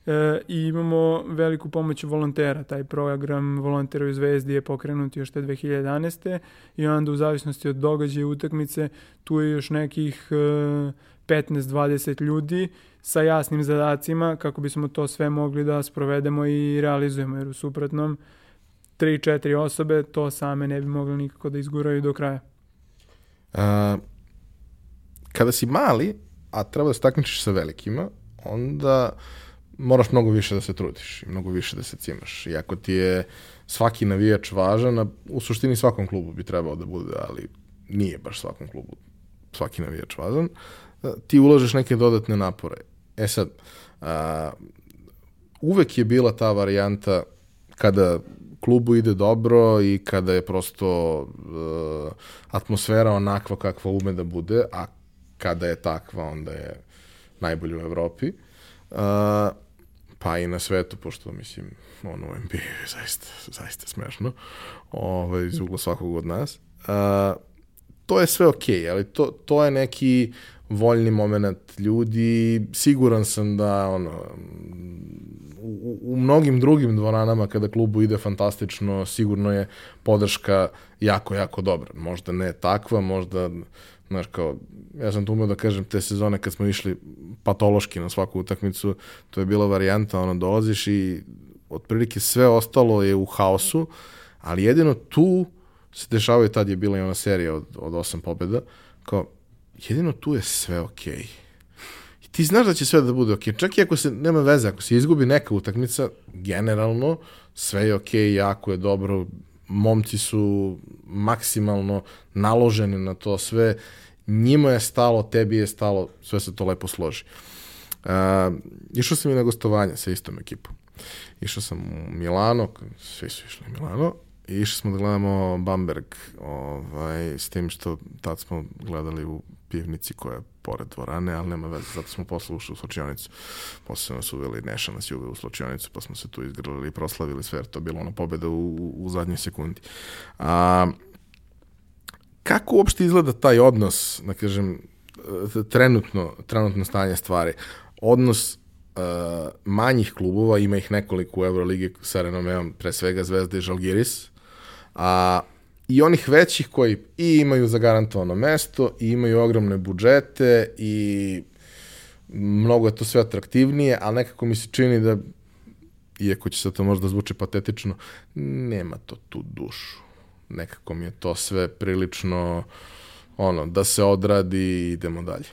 E, i imamo veliku pomoć volontera. Taj program Volontera u Zvezdi je pokrenut još te 2011. i onda u zavisnosti od događaja utakmice tu je još nekih e, 15-20 ljudi sa jasnim zadacima kako bismo to sve mogli da sprovedemo i realizujemo, jer u suprotnom 3-4 osobe to same ne bi mogli nikako da izguraju do kraja.
A, kada si mali, a treba da se takmičiš sa velikima, onda moraš mnogo više da se trudiš i mnogo više da se cimaš. I ako ti je svaki navijač važan, a u suštini svakom klubu bi trebao da bude, ali nije baš svakom klubu svaki navijač važan, ti ulažeš neke dodatne napore. E sad, a, uvek je bila ta varijanta kada klubu ide dobro i kada je prosto uh, atmosfera onakva kakva ume da bude, a kada je takva, onda je najbolje u Evropi. Uh, pa i na svetu, pošto mislim, ono u NBA je zaista, zaista smešno, ovaj, iz ugla svakog od nas. A, to je sve okej, okay, ali to, to je neki voljni moment ljudi. Siguran sam da ono, u, u mnogim drugim dvoranama kada klubu ide fantastično, sigurno je podrška jako, jako dobra. Možda ne takva, možda Znaš, kao, ja sam tu umeo da kažem te sezone kad smo išli patološki na svaku utakmicu, to je bila varijanta, ono, dolaziš i otprilike sve ostalo je u haosu, ali jedino tu se dešavaju, tad je bila i ona serija od, od osam pobjeda, kao, jedino tu je sve okej. Okay. I ti znaš da će sve da bude okej. Okay. Čak i ako se, nema veze, ako se izgubi neka utakmica, generalno, sve je okej, okay, jako je dobro, momci su maksimalno naloženi na to sve, njima je stalo, tebi je stalo, sve se to lepo složi. Uh, išao sam i na gostovanje sa istom ekipom. Išao sam u Milano, svi su išli u Milano, i išli smo da gledamo Bamberg, ovaj, s tim što tad smo gledali u pivnici koja je pored dvorane, ali nema veze, zato smo posle ušli u slučionicu. Posle nas uveli, Neša nas uveli u slučionicu, pa smo se tu izgrlili i proslavili sve, jer to je bilo ona pobeda u, u zadnjoj sekundi. A, kako uopšte izgleda taj odnos, da kažem, trenutno, trenutno stanje stvari? Odnos uh, manjih klubova, ima ih nekoliko u Euroligi sa renomeom, pre svega Zvezda i Žalgiris, a i onih većih koji i imaju zagarantovano mesto i imaju ogromne budžete i mnogo je to sve atraktivnije, ali nekako mi se čini da iako će se to možda zvuči patetično, nema to tu dušu. Nekako mi je to sve prilično ono, da se odradi i idemo dalje.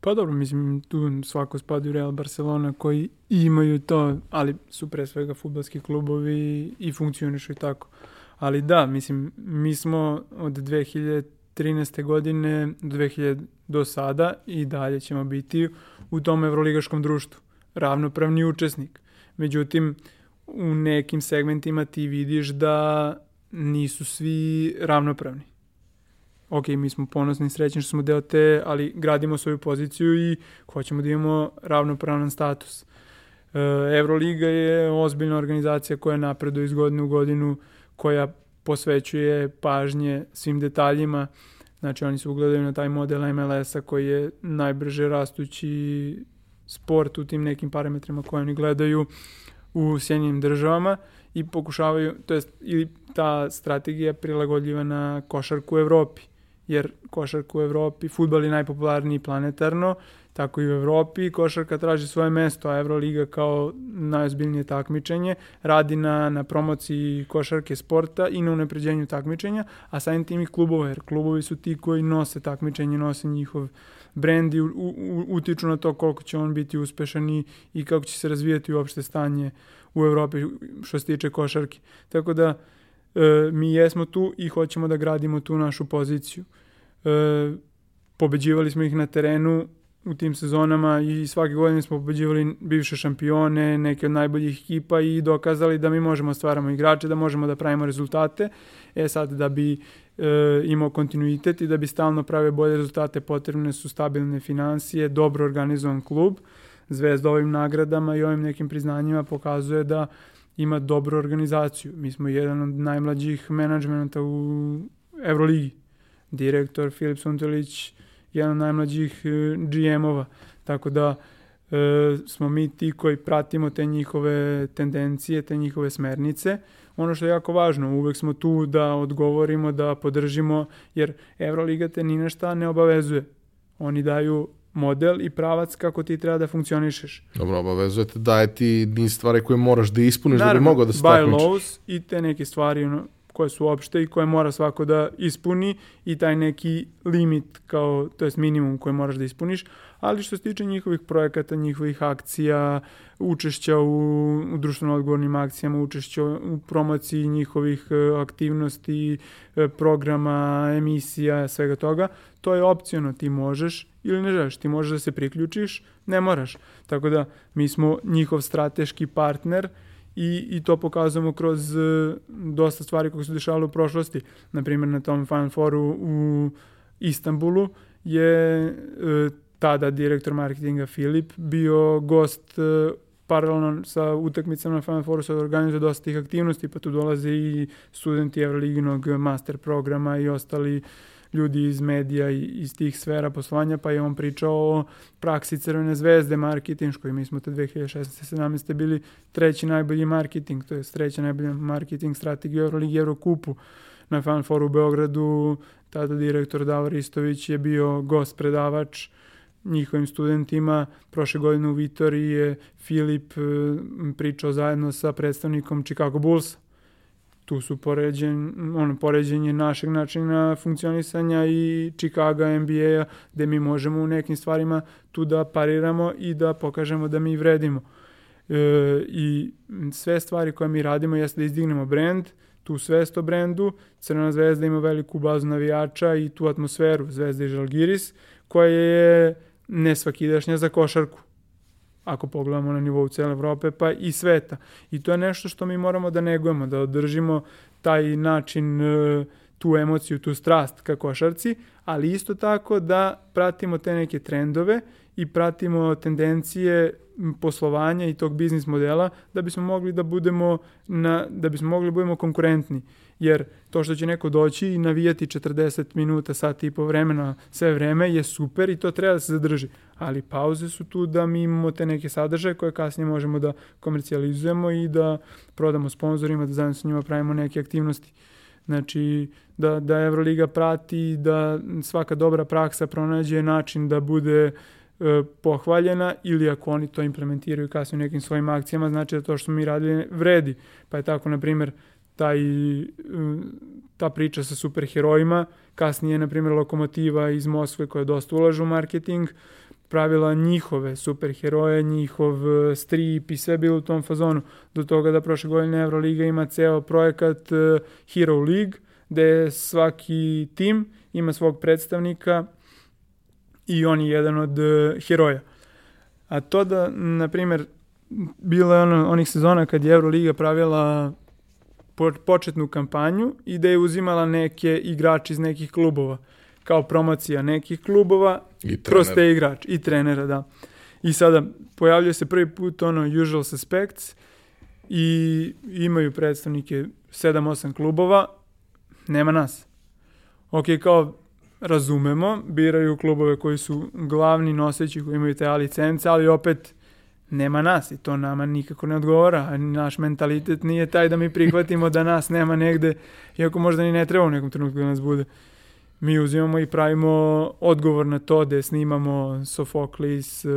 Pa dobro, mislim, tu svako spada u Real Barcelona koji imaju to, ali su pre svega futbalski klubovi i funkcionišu i tako. Ali da, mislim, mi smo od 2013. godine do 2000 do sada i dalje ćemo biti u tom evroligaškom društvu. Ravnopravni učesnik. Međutim, u nekim segmentima ti vidiš da nisu svi ravnopravni. Ok, mi smo ponosni i srećni što smo deo te, ali gradimo svoju poziciju i hoćemo da imamo ravnopravan status. E, Euroliga je ozbiljna organizacija koja napreduje iz godine u godinu, koja posvećuje pažnje svim detaljima. Znači oni se ugledaju na taj model MLS-a koji je najbrže rastući sport u tim nekim parametrima koje oni gledaju u Sjedinjenim državama i pokušavaju, to jest ili ta strategija prilagodljiva na košarku u Evropi jer košarka u Evropi, futbal je najpopularniji planetarno, tako i u Evropi. Košarka traži svoje mesto, a Euroliga kao najozbiljnije takmičenje radi na, na promociji košarke sporta i na unapređenju takmičenja, a samim tim i klubova, jer klubovi su ti koji nose takmičenje, nose njihov brend i u, u, utiču na to koliko će on biti uspešan i, i kako će se razvijati uopšte stanje u Evropi što se tiče košarke. Tako da e, mi jesmo tu i hoćemo da gradimo tu našu poziciju. E, pobeđivali smo ih na terenu u tim sezonama i svake godine smo pobeđivali bivše šampione, neke od najboljih ekipa i dokazali da mi možemo da stvaramo igrače, da možemo da pravimo rezultate. E sad, da bi e, imao kontinuitet i da bi stalno pravio bolje rezultate, potrebne su stabilne financije, dobro organizovan klub. Zvezda ovim nagradama i ovim nekim priznanjima pokazuje da ima dobru organizaciju. Mi smo jedan od najmlađih menadžmenta u Euroligi. Direktor Filip Suntelić, jedan od najmlađih e, GM-ova. Tako da e, smo mi ti koji pratimo te njihove tendencije, te njihove smernice. Ono što je jako važno, uvek smo tu da odgovorimo, da podržimo, jer Euroliga te ni na šta ne obavezuje. Oni daju model i pravac kako ti treba da funkcionišeš.
Dobro, obavezujete daje ti niz stvari koje moraš da ispuniš Naravno, da bi mogao da se takmičiš.
laws i te neke stvari ono, koje su opšte i koje mora svako da ispuni i taj neki limit kao, to jest minimum koji moraš da ispuniš, ali što se tiče njihovih projekata, njihovih akcija, učešća u, u društveno odgovornim akcijama, učešća u promociji njihovih e, aktivnosti, e, programa, emisija, svega toga, to je opciono, ti možeš ili ne želiš, ti možeš da se priključiš, ne moraš. Tako da mi smo njihov strateški partner i, i to pokazujemo kroz uh, dosta stvari koje su dešavale u prošlosti. Naprimjer, na tom Final Fouru u Istanbulu je uh, tada direktor marketinga Filip bio gost e, paralelno sa utakmicama na Final Fouru se organizuje dosta tih aktivnosti, pa tu dolaze i studenti Evroliginog master programa i ostali ljudi iz medija i iz tih sfera poslovanja, pa je on pričao o praksi Crvene zvezde marketinškoj. Mi smo te 2016. 17. bili treći najbolji marketing, to je treća najbolja marketing strategija Euroligi Eurokupu na Fan Foru u Beogradu. Tada direktor Davor Istović je bio gost predavač njihovim studentima. Prošle godine u Vitoriji je Filip eh, pričao zajedno sa predstavnikom Chicago Bullsa tu su poređen, ono, poređenje našeg načina funkcionisanja i Chicago NBA-a, gde mi možemo u nekim stvarima tu da pariramo i da pokažemo da mi vredimo. E, I sve stvari koje mi radimo jeste da izdignemo brand, tu svest o brendu, Crvena zvezda ima veliku bazu navijača i tu atmosferu Zvezda i Žalgiris, koja je nesvakidašnja za košarku ako pogledamo na nivou cele Evrope, pa i sveta. I to je nešto što mi moramo da negujemo, da održimo taj način, e, tu emociju, tu strast ka košarci, ali isto tako da pratimo te neke trendove i pratimo tendencije poslovanja i tog biznis modela da bismo mogli da budemo na, da bismo mogli da budemo konkurentni jer to što će neko doći i navijati 40 minuta, sat i po vremena, sve vreme je super i to treba da se zadrži. Ali pauze su tu da mi imamo te neke sadržaje koje kasnije možemo da komercijalizujemo i da prodamo sponsorima, da zajedno sa njima pravimo neke aktivnosti. Znači, da, da Euroliga prati, da svaka dobra praksa pronađe način da bude e, pohvaljena ili ako oni to implementiraju kasnije u nekim svojim akcijama, znači da to što mi radili vredi. Pa je tako, na primjer, taj, ta priča sa superherojima. Kasnije, na primjer, Lokomotiva iz Moskve koja dosta ulažu u marketing, pravila njihove superheroje, njihov e, strip i sve bilo u tom fazonu. Do toga da prošle godine Euroliga ima ceo projekat e, Hero League, gde svaki tim ima svog predstavnika i on je jedan od e, heroja. A to da, na primjer, bilo je ono, onih sezona kad je Euroliga pravila početnu kampanju i da je uzimala neke igrače iz nekih klubova kao promocija nekih klubova I kroz te igrač i trenera, da. I sada pojavljuje se prvi put ono usual suspects i imaju predstavnike 7-8 klubova, nema nas. Ok, kao razumemo, biraju klubove koji su glavni noseći koji imaju te A licence, ali opet nema nas i to nama nikako ne odgovara. Naš mentalitet nije taj da mi prihvatimo da nas nema negde, iako možda ni ne treba u nekom trenutku da nas bude. Mi uzimamo i pravimo odgovor na to da snimamo Sofoklis, eh,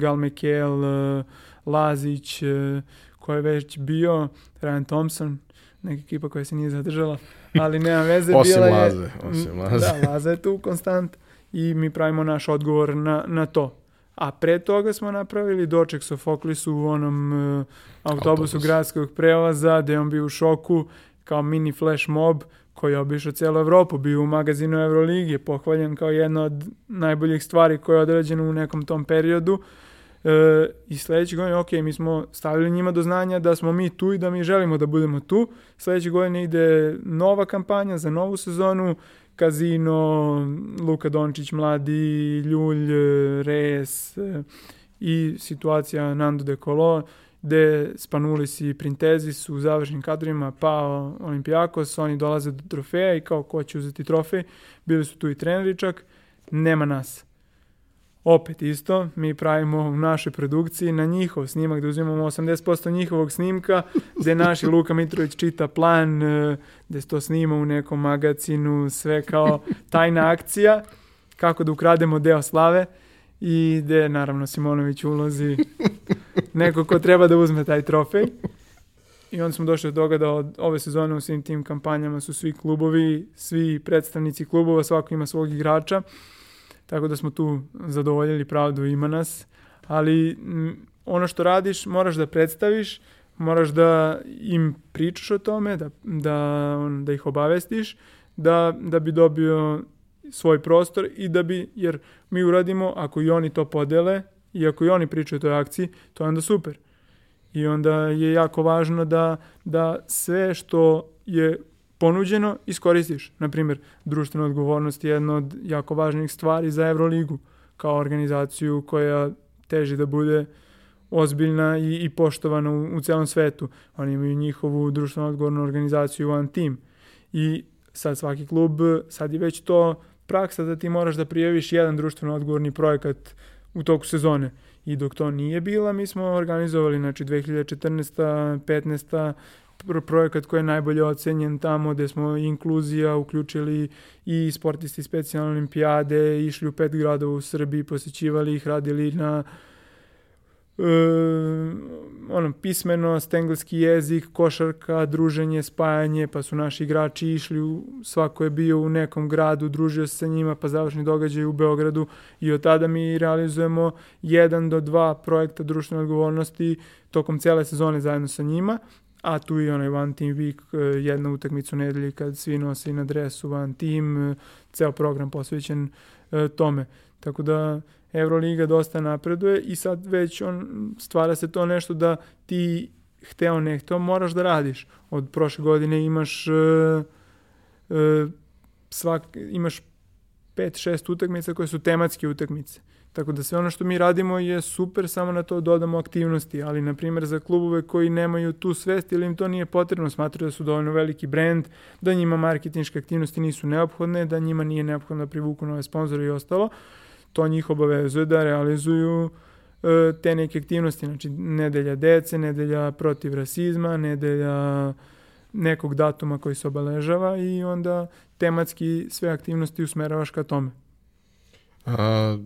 Gal Mekel, eh, Lazić, eh, ko je već bio, Ryan Thompson, neka ekipa koja se nije zadržala, ali nema veze.
osim bila Laze, je, osim Laze.
Da, Laze je tu konstant i mi pravimo naš odgovor na, na to. A pre toga smo napravili doček Sofoklisu u onom uh, autobusu Autobus. gradskog prevoza, gde on bio u šoku kao mini flash mob koji je obišao cijelu Evropu, bio u magazinu Euroligi, pohvaljen kao jedna od najboljih stvari koja je određena u nekom tom periodu. E, I sledeće godine, ok, mi smo stavili njima do znanja da smo mi tu i da mi želimo da budemo tu. Sledeće godine ide nova kampanja za novu sezonu, Kazino, Luka Dončić, Mladi, Ljulj, Reyes i situacija Nando de Colo, gde Spanulis i Printezi su u završnim kadrima pao Olimpijakos, oni dolaze do trofeja i kao ko će uzeti trofej, bili su tu i treneri čak, nema nas. Opet isto, mi pravimo u našoj produkciji na njihov snimak, da uzimamo 80% njihovog snimka, gde naši Luka Mitrović čita plan, e, gde se to snima u nekom magacinu, sve kao tajna akcija, kako da ukrademo deo slave i gde naravno Simonović ulozi neko ko treba da uzme taj trofej. I onda smo došli do toga da od ove sezone u svim tim kampanjama su svi klubovi, svi predstavnici klubova, svako ima svog igrača Tako da smo tu zadovoljili pravdu, ima nas. Ali ono što radiš moraš da predstaviš, moraš da im pričaš o tome, da, da, on, da ih obavestiš, da, da bi dobio svoj prostor i da bi, jer mi uradimo, ako i oni to podele i ako i oni pričaju o toj akciji, to je onda super. I onda je jako važno da, da sve što je ponuđeno iskoristiš. Naprimjer, društvena odgovornost je jedna od jako važnih stvari za Euroligu. kao organizaciju koja teži da bude ozbiljna i, i poštovana u, u celom svetu. Oni imaju njihovu društveno odgovornu organizaciju One Team. I sad svaki klub, sad je već to praksa da ti moraš da prijaviš jedan društveno odgovorni projekat u toku sezone. I dok to nije bila, mi smo organizovali, znači 2014. 15 projekat koji je najbolje ocenjen tamo gde smo inkluzija uključili i sportisti specijalne olimpijade, išli u pet gradova u Srbiji, posećivali ih, radili na uh, ono, pismenost, engleski jezik, košarka, druženje, spajanje, pa su naši igrači išli, u, svako je bio u nekom gradu, družio se sa njima, pa završni događaj u Beogradu i od tada mi realizujemo jedan do dva projekta društvene odgovornosti tokom cele sezone zajedno sa njima a tu i onaj One Team Week, e, jedna utakmica u nedelji kad svi nose na dresu One Team, e, ceo program posvećen e, tome. Tako da Euroliga dosta napreduje i sad već on, stvara se to nešto da ti hteo ne hteo moraš da radiš. Od prošle godine imaš uh, uh, svak, imaš 5-6 utakmica koje su tematske utakmice. Tako da sve ono što mi radimo je super, samo na to dodamo aktivnosti, ali na primjer za klubove koji nemaju tu svest ili im to nije potrebno, smatraju da su dovoljno veliki brend, da njima marketinške aktivnosti nisu neophodne, da njima nije neophodno da privuku nove sponzore i ostalo, to njih obavezuje da realizuju e, te neke aktivnosti, znači nedelja dece, nedelja protiv rasizma, nedelja nekog datuma koji se obeležava i onda tematski sve aktivnosti usmeravaš ka tome.
A,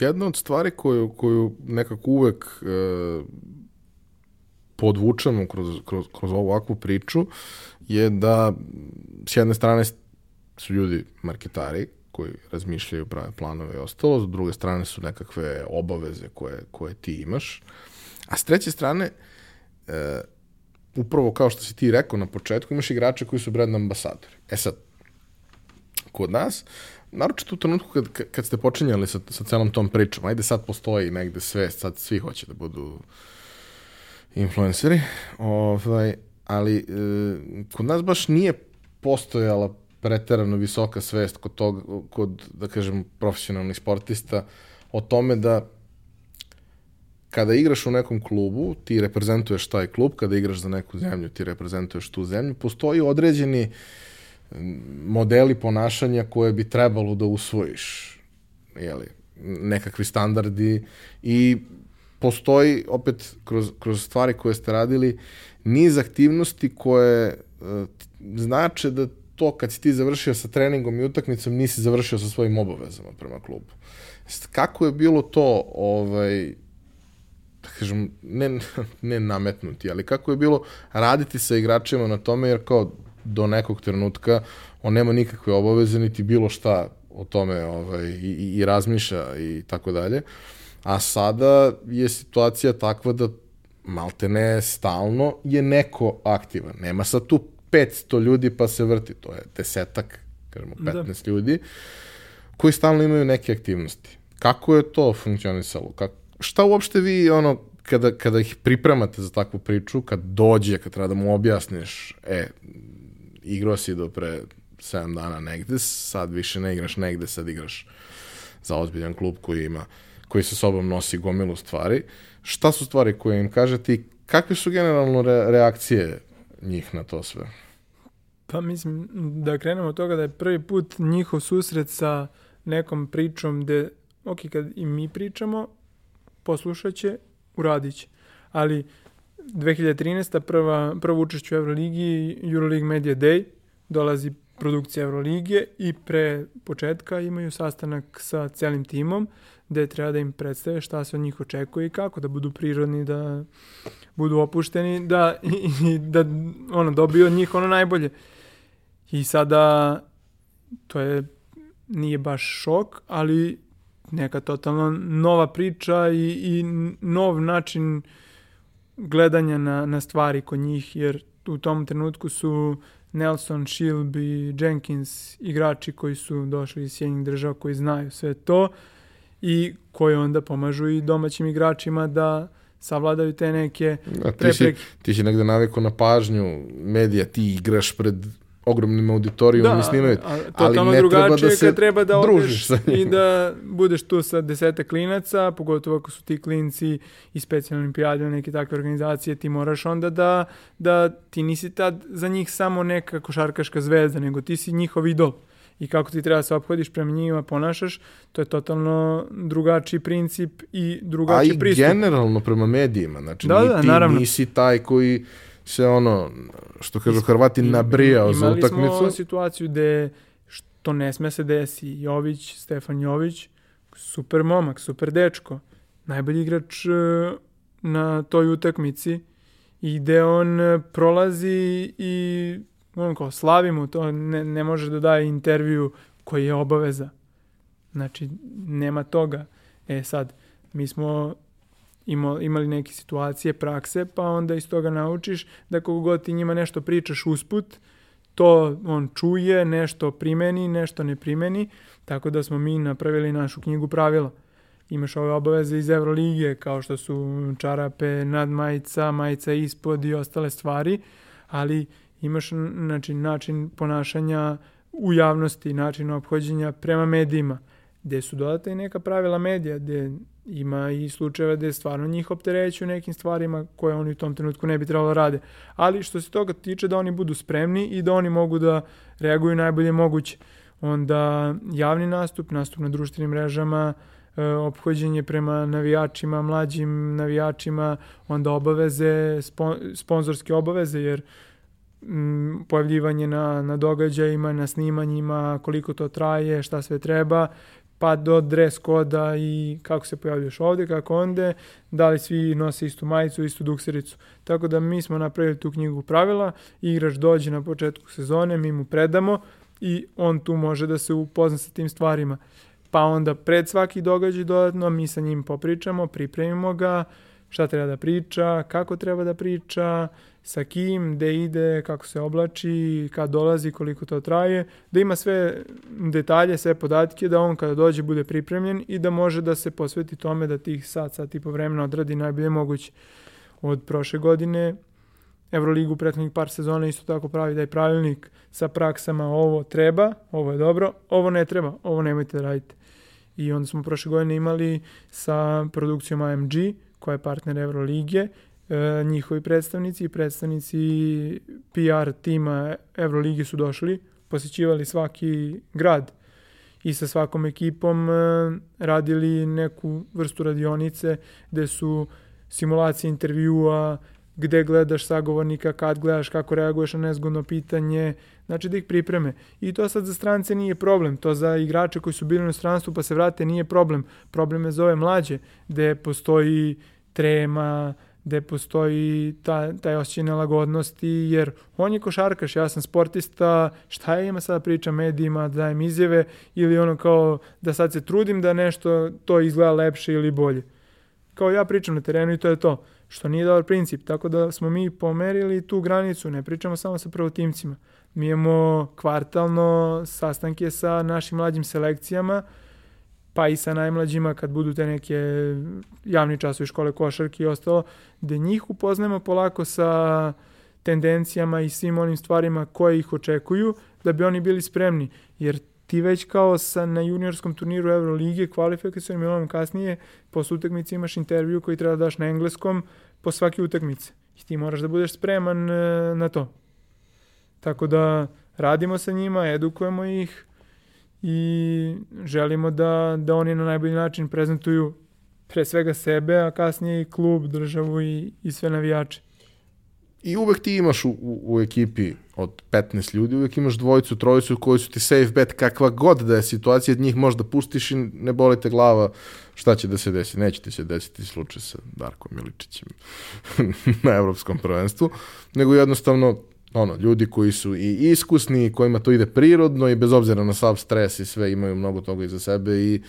jedna od stvari koju, koju nekako uvek e, podvučemo kroz, kroz, kroz ovakvu priču je da s jedne strane su ljudi marketari koji razmišljaju prave planove i ostalo, s druge strane su nekakve obaveze koje, koje ti imaš, a s treće strane e, upravo kao što si ti rekao na početku, imaš igrače koji su brand ambasadori. E sad, kod nas, naročito u trenutku kad, kad ste počinjali sa, sa celom tom pričom, ajde sad postoji negde sve, sad svi hoće da budu influenceri, ovaj, ali e, kod nas baš nije postojala preterano visoka svest kod tog, kod, da kažem, profesionalnih sportista o tome da kada igraš u nekom klubu, ti reprezentuješ taj klub, kada igraš za neku zemlju, ti reprezentuješ tu zemlju, postoji određeni uh, modeli ponašanja koje bi trebalo da usvojiš. Jeli, nekakvi standardi i postoji opet kroz, kroz stvari koje ste radili niz aktivnosti koje uh, znače da to kad si ti završio sa treningom i utakmicom nisi završio sa svojim obavezama prema klubu. Kako je bilo to ovaj, da kažem, ne, ne nametnuti, ali kako je bilo raditi sa igračima na tome, jer kao do nekog trenutka on nema nikakve obaveze niti bilo šta o tome ovaj, i, i razmišlja i tako dalje. A sada je situacija takva da malte ne stalno je neko aktivan. Nema sad tu 500 ljudi pa se vrti, to je desetak, kažemo 15 da. ljudi, koji stalno imaju neke aktivnosti. Kako je to funkcionisalo? Kako, šta uopšte vi, ono, kada, kada ih pripremate za takvu priču, kad dođe, kad treba da mu objasniš, e, igrao si do pre 7 dana negde, sad više ne igraš negde, sad igraš za ozbiljan klub koji ima, koji sa sobom nosi gomilu stvari. Šta su stvari koje im kažete i kakve su generalno re, reakcije njih na to sve?
Pa mislim da krenemo od toga da je prvi put njihov susret sa nekom pričom gde, ok, kad i mi pričamo, poslušat će, uradit će. Ali 2013. prva, prvo učešće u Euroligi, Euroleague Media Day, dolazi produkcija Euroligije i pre početka imaju sastanak sa celim timom gde treba da im predstave šta se od njih očekuje i kako da budu prirodni, da budu opušteni, da, i, i, da ono, dobiju od njih ono najbolje. I sada to je nije baš šok, ali neka totalno nova priča i, i nov način uh, gledanja na, na stvari kod njih, jer u tom trenutku su Nelson, Shilb i Jenkins igrači koji su došli iz Sjednjih država, koji znaju sve to i koji onda pomažu i domaćim igračima da savladaju te neke
A ti prepreke. Si, ti si negde navikao na pažnju medija, ti igraš pred ogromnim auditorijom
da,
i snimaju.
a, ali ne
treba da se
treba da
družiš sa
i da budeš tu sa deseta klinaca, pogotovo ako su ti klinci i specijalne olimpijade neke takve organizacije, ti moraš onda da, da ti nisi tad za njih samo neka košarkaška zvezda, nego ti si njihov idol i kako ti treba da se ophodiš prema njima, ponašaš, to je totalno drugačiji princip i drugačiji pristup.
A i generalno prema medijima, znači
da,
ni
da,
ti
naravno.
nisi taj koji se ono, što kažu Hrvati, nabrijao za utakmicu.
Imali smo situaciju gde što ne sme se desi. Jović, Stefan Jović, super momak, super dečko, najbolji igrač e, na toj utakmici i gde on e, prolazi i on kao slavi mu to, ne, ne može da daje intervju koji je obaveza. Znači, nema toga. E sad, mi smo imali neke situacije, prakse, pa onda iz toga naučiš da kogo god ti njima nešto pričaš usput, to on čuje, nešto primeni, nešto ne primeni, tako da smo mi napravili našu knjigu pravila. Imaš ove obaveze iz Evrolige, kao što su čarape, nadmajica, majica ispod i ostale stvari, ali imaš znači, način ponašanja u javnosti, način obhođenja prema medijima, gde su dodata i neka pravila medija, gde ima i slučajeva gde stvarno njih opterećuju nekim stvarima koje oni u tom trenutku ne bi trebalo da rade. Ali što se toga tiče da oni budu spremni i da oni mogu da reaguju najbolje moguće. Onda javni nastup, nastup na društvenim mrežama, e, ophođenje prema navijačima, mlađim navijačima, onda obaveze, spon, sponzorske obaveze, jer m, pojavljivanje na, na događajima, na snimanjima, koliko to traje, šta sve treba, pa do dres koda i kako se pojavljaš ovde, kako onde, da li svi nose istu majicu, istu duksericu. Tako da mi smo napravili tu knjigu pravila, igrač dođe na početku sezone, mi mu predamo i on tu može da se upozna sa tim stvarima. Pa onda pred svaki događaj dodatno mi sa njim popričamo, pripremimo ga, šta treba da priča, kako treba da priča, sa kim, gde ide, kako se oblači, kad dolazi, koliko to traje, da ima sve detalje, sve podatke, da on kada dođe bude pripremljen i da može da se posveti tome da tih sat, sat i po vremena odradi najbolje moguće. Od prošle godine Euroligu prethodnih par sezona isto tako pravi da je pravilnik sa praksama ovo treba, ovo je dobro, ovo ne treba, ovo nemojte da radite. I onda smo prošle godine imali sa produkcijom AMG, koja je partner Euroligije, e, njihovi predstavnici i predstavnici PR tima Evrolige su došli, posjećivali svaki grad i sa svakom ekipom e, radili neku vrstu radionice gde su simulacije intervjua, gde gledaš sagovornika, kad gledaš, kako reaguješ na nezgodno pitanje, znači da ih pripreme. I to sad za strance nije problem, to za igrače koji su bili u stranstvu pa se vrate nije problem. Problem je za ove mlađe, gde postoji trema, gde postoji ta, taj osjećaj nelagodnosti, jer on je košarkaš, ja sam sportista, šta ja ima sada priča medijima, da dajem izjave, ili ono kao da sad se trudim da nešto to izgleda lepše ili bolje. Kao ja pričam na terenu i to je to, što nije dobar princip, tako da smo mi pomerili tu granicu, ne pričamo samo sa prvotimcima. Mi imamo kvartalno sastanke sa našim mlađim selekcijama, pa i sa najmlađima kad budu te neke javni časovi škole košarke i ostalo, gde njih upoznajemo polako sa tendencijama i svim onim stvarima koje ih očekuju, da bi oni bili spremni. Jer ti već kao sa, na juniorskom turniru Euroligije kvalifikacijom milom kasnije, posle utakmice imaš intervju koji treba da daš na engleskom po svake utakmice. I ti moraš da budeš spreman e, na to. Tako da radimo sa njima, edukujemo ih, i želimo da, da oni na najbolji način prezentuju pre svega sebe, a kasnije i klub, državu i, i sve navijače.
I uvek ti imaš u, u, u ekipi od 15 ljudi, uvek imaš dvojicu, trojicu koji su ti safe bet, kakva god da je situacija, njih možda pustiš i ne boli te glava šta će da se desi. Neće ti se desiti slučaj sa Darkom Miličićem na evropskom prvenstvu, nego jednostavno ono, ljudi koji su i iskusni, kojima to ide prirodno i bez obzira na sav stres i sve imaju mnogo toga iza sebe i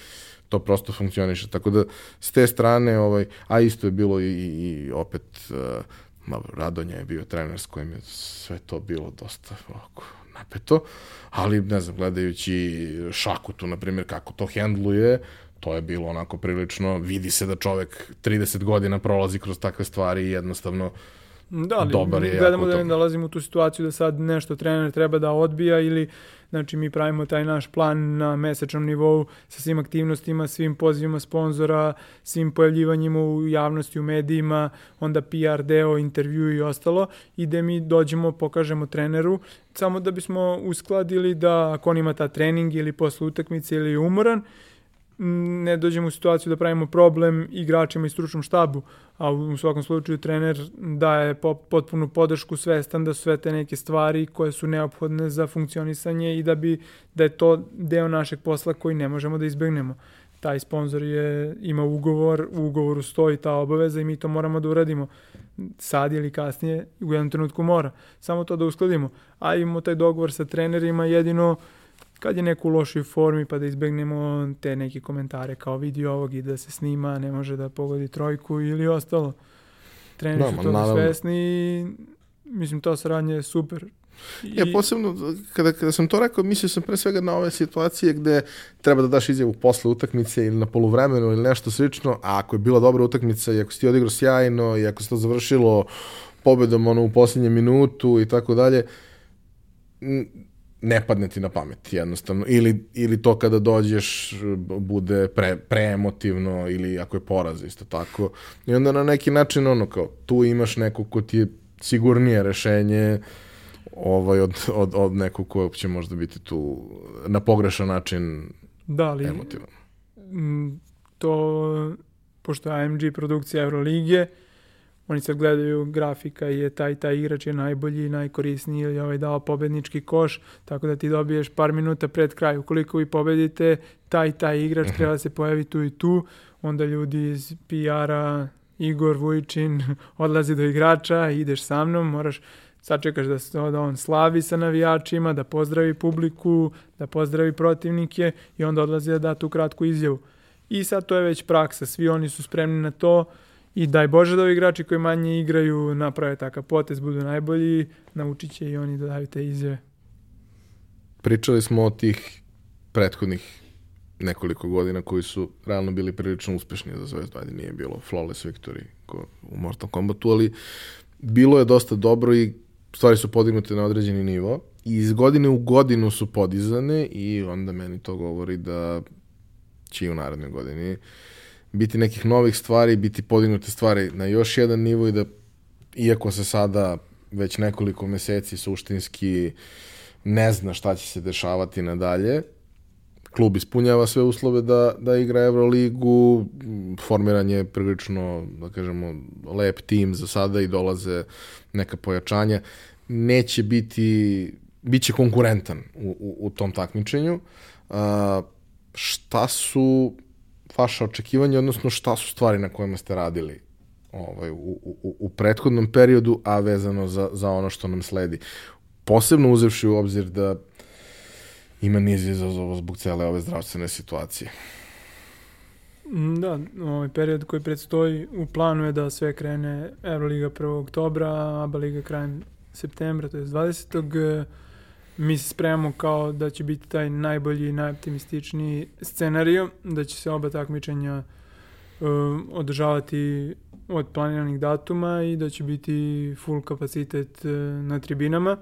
to prosto funkcioniše. Tako da s te strane, ovaj, a isto je bilo i, i opet uh, dobro, Radonja je bio trener s kojim je sve to bilo dosta ovako, napeto, ali ne znam, gledajući Šakutu, na primjer, kako to hendluje, to je bilo onako prilično, vidi se da čovek 30 godina prolazi kroz takve stvari i jednostavno
Da, ali
dobar je
gledamo da ne
tome.
dolazimo u tu situaciju da sad nešto trener treba da odbija ili znači mi pravimo taj naš plan na mesečnom nivou sa svim aktivnostima, svim pozivima sponzora, svim pojavljivanjima u javnosti, u medijima, onda PR deo, intervju i ostalo i da mi dođemo, pokažemo treneru samo da bismo uskladili da ako on ima ta trening ili posle utakmice ili je umoran, ne dođemo u situaciju da pravimo problem igračima i stručnom štabu, a u svakom slučaju trener daje po, potpunu podršku svestan da su sve te neke stvari koje su neophodne za funkcionisanje i da bi da je to deo našeg posla koji ne možemo da izbegnemo. Taj sponsor je ima ugovor, u ugovoru stoji ta obaveza i mi to moramo da uradimo sad ili kasnije, u jednom trenutku mora. Samo to da uskladimo. A imamo taj dogovor sa trenerima jedino kad je neko u lošoj formi pa da izbegnemo te neke komentare kao vidi ovog i da se snima, ne može da pogodi trojku ili ostalo. Treneri
Da,
su toga
naravno.
svesni i mislim to saradnje je super. I,
Ja posebno, kada, kada sam to rekao, mislio sam pre svega na ove situacije gde treba da daš izjavu posle utakmice ili na poluvremenu ili nešto slično, a ako je bila dobra utakmica i ako si ti odigrao sjajno i ako se to završilo pobedom ono, u posljednje minutu i tako dalje, ne padne ti na pamet jednostavno. Ili, ili to kada dođeš bude pre, preemotivno ili ako je poraz isto tako. I onda na neki način ono kao tu imaš neko ko ti je sigurnije rešenje ovaj, od, od, od nekog ko će možda biti tu na pogrešan način
da, ali
emotivan.
to, pošto je AMG produkcija Euroligije, oni sad gledaju grafika je taj taj igrač je najbolji, najkorisniji ili ovaj dao pobednički koš, tako da ti dobiješ par minuta pred kraj. Ukoliko vi pobedite, taj taj igrač treba da se pojavi tu i tu, onda ljudi iz PR-a, Igor Vujčin odlazi do igrača, ideš sa mnom, moraš sačekaš da, se, da on slavi sa navijačima, da pozdravi publiku, da pozdravi protivnike i onda odlazi da da tu kratku izjavu. I sad to je već praksa, svi oni su spremni na to i daj Bože da ovi igrači koji manje igraju naprave takav potez, budu najbolji, naučit će i oni da daju te izjave.
Pričali smo o tih prethodnih nekoliko godina koji su realno bili prilično uspešni za Zvezdu. Ajde, nije bilo flawless victory ko u Mortal Kombatu, ali bilo je dosta dobro i stvari su podignute na određeni nivo i iz godine u godinu su podizane i onda meni to govori da će i u narednoj godini biti nekih novih stvari, biti podignute stvari na još jedan nivo i da iako se sada već nekoliko meseci suštinski ne zna šta će se dešavati nadalje, klub ispunjava sve uslove da, da igra Euroligu, formiran je prilično, da kažemo, lep tim za sada i dolaze neka pojačanja. Neće biti, bit će konkurentan u, u, u tom takmičenju. A, šta su vaša očekivanja, odnosno šta su stvari na kojima ste radili ovaj, u, u, u prethodnom periodu, a vezano za, za ono što nam sledi. Posebno uzevši u obzir da ima niz izazova zbog cele ove zdravstvene situacije.
Mm, Da, ovaj period koji predstoji u planu je da sve krene Euroliga 1. oktobra, ABA Liga krajem septembra, to je 20. Mi se spremamo kao da će biti taj najbolji i najoptimističniji scenario, da će se oba takmičenja um, održavati od planiranih datuma i da će biti full kapacitet uh, na tribinama.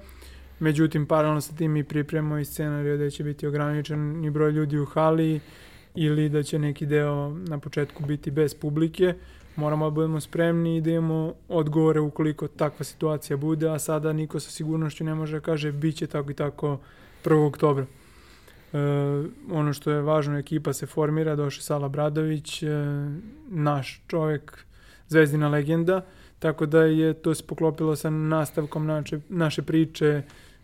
Međutim, paralelno sa tim mi pripremamo i scenario da će biti ograničen i broj ljudi u hali ili da će neki deo na početku biti bez publike. Moramo da budemo spremni i da imamo odgovore ukoliko takva situacija bude, a sada niko sa sigurnošću ne može da kaže bit će tako i tako 1. oktobra. E, ono što je važno, ekipa se formira, došao Sala Bradović, e, naš čovjek, zvezdina legenda, tako da je to se poklopilo sa nastavkom naše, naše priče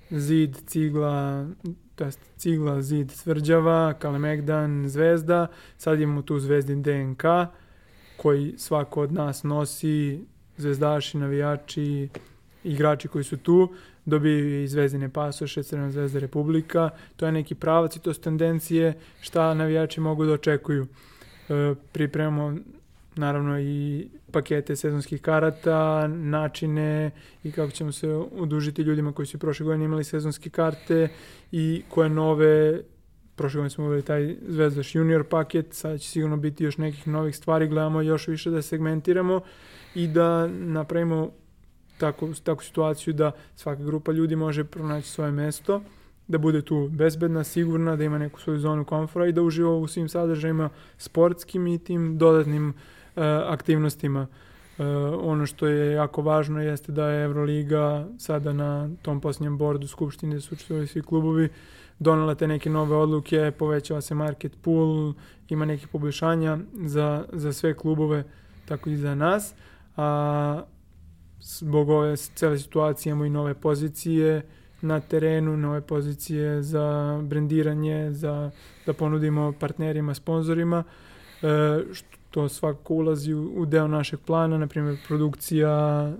Zid, Cigla, to Cigla, Zid, Tvrđava, Kalemegdan, Zvezda, sad imamo tu Zvezdin DNK, koji svako od nas nosi, zvezdaši, navijači, igrači koji su tu, dobiju i zvezdine pasoše, Crvena zvezda Republika, to je neki pravac i to su tendencije šta navijači mogu da očekuju. E, pripremamo naravno i pakete sezonskih karata, načine i kako ćemo se odužiti ljudima koji su prošle godine imali sezonske karte i koje nove prošle godine smo uveli taj Zvezdaš junior paket, sada će sigurno biti još nekih novih stvari, gledamo još više da segmentiramo i da napravimo tako, takvu situaciju da svaka grupa ljudi može pronaći svoje mesto, da bude tu bezbedna, sigurna, da ima neku svoju zonu komfora i da uživa u svim sadržajima sportskim i tim dodatnim uh, aktivnostima. Uh, ono što je jako važno jeste da je Euroliga sada na tom posljednjem bordu Skupštine su učestvovali svi klubovi donela te neke nove odluke, povećava se market pool, ima neke poboljšanja za, za sve klubove, tako i za nas. A zbog ove cele situacije imamo i nove pozicije na terenu, nove pozicije za brendiranje, za da ponudimo partnerima, sponzorima, e, što svakako ulazi u, u deo našeg plana, na primjer produkcija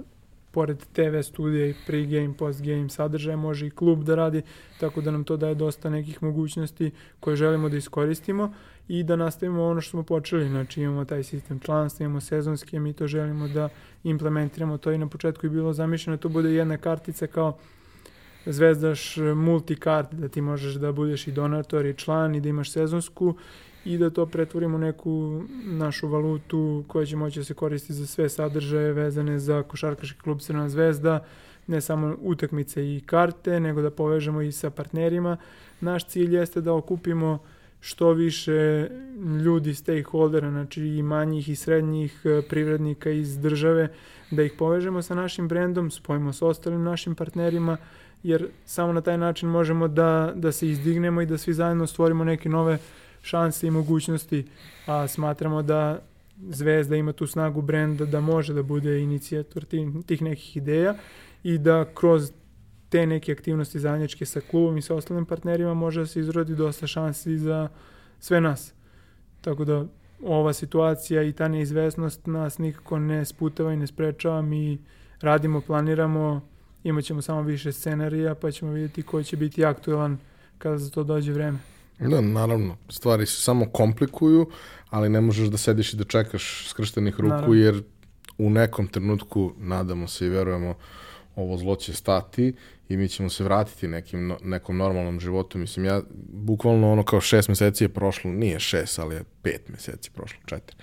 pored TV studija i pre-game, post-game sadržaja može i klub da radi, tako da nam to daje dosta nekih mogućnosti koje želimo da iskoristimo i da nastavimo ono što smo počeli. Znači imamo taj sistem članstva, imamo sezonski, mi to želimo da implementiramo. To i na početku je bilo zamišljeno, da to bude jedna kartica kao zvezdaš multikart, da ti možeš da budeš i donator i član i da imaš sezonsku i da to pretvorimo neku našu valutu koja će moći da se koristi za sve sadržaje vezane za košarkaški klub Crna zvezda, ne samo utakmice i karte, nego da povežemo i sa partnerima. Naš cilj jeste da okupimo što više ljudi, stakeholdera, znači i manjih i srednjih e, privrednika iz države, da ih povežemo sa našim brendom, spojimo sa ostalim našim partnerima, jer samo na taj način možemo da, da se izdignemo i da svi zajedno stvorimo neke nove šanse i mogućnosti, a smatramo da Zvezda ima tu snagu brenda da može da bude inicijator tih nekih ideja i da kroz te neke aktivnosti zajedničke sa klubom i sa ostalim partnerima može da se izrodi dosta šansi za sve nas. Tako da ova situacija i ta neizvesnost nas nikako ne sputava i ne sprečava. Mi radimo, planiramo, imat ćemo samo više scenarija pa ćemo vidjeti koji će biti aktualan kada za to dođe vreme.
Da, naravno, stvari se samo komplikuju, ali ne možeš da sediš i da čekaš skrštenih ruku, naravno. jer u nekom trenutku, nadamo se i verujemo, ovo zlo će stati i mi ćemo se vratiti nekim, nekom normalnom životu. Mislim, ja, bukvalno ono kao šest meseci je prošlo, nije šest, ali je pet meseci prošlo, četiri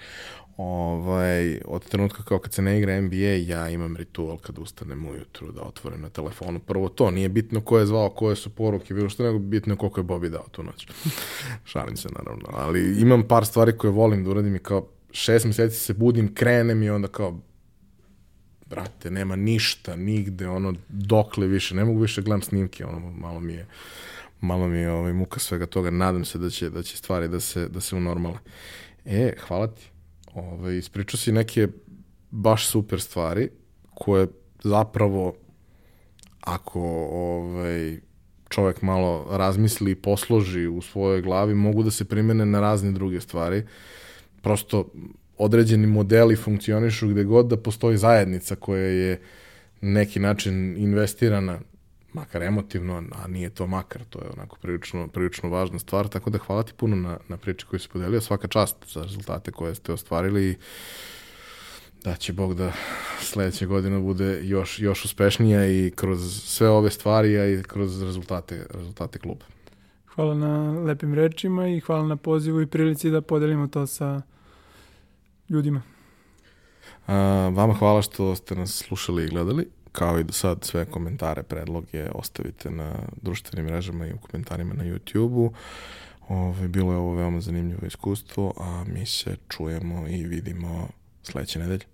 ovaj, od trenutka kao kad se ne igra NBA, ja imam ritual kad ustanem ujutru da otvorim na telefonu. Prvo to, nije bitno ko je zvao, koje su poruke, bilo što nego bitno koliko je Bobby dao tu noć. Šalim se naravno, ali imam par stvari koje volim da uradim i kao šest meseci se budim, krenem i onda kao brate, nema ništa, nigde, ono, dokle više, ne mogu više gledam snimke, ono, malo mi je, malo mi je ovaj, muka svega toga, nadam se da će, da će stvari da se, da se unormale. E, hvala ti Ovaj, ispričao si neke baš super stvari koje zapravo ako ovaj, čovek malo razmisli i posloži u svojoj glavi, mogu da se primene na razne druge stvari. Prosto određeni modeli funkcionišu gde god da postoji zajednica koja je neki način investirana makar emotivno, a nije to makar, to je onako prilično, prilično važna stvar, tako da hvala ti puno na, na priči koju si podelio, svaka čast za rezultate koje ste ostvarili i da će Bog da sledeća godina bude još, još uspešnija i kroz sve ove stvari, a i kroz rezultate, rezultate kluba.
Hvala na lepim rečima i hvala na pozivu i prilici da podelimo to sa ljudima.
A, vama hvala što ste nas slušali i gledali kao i do sad sve komentare, predloge ostavite na društvenim mrežama i u komentarima na YouTube-u. Ove, bilo je ovo veoma zanimljivo iskustvo, a mi se čujemo i vidimo sledeće nedelje.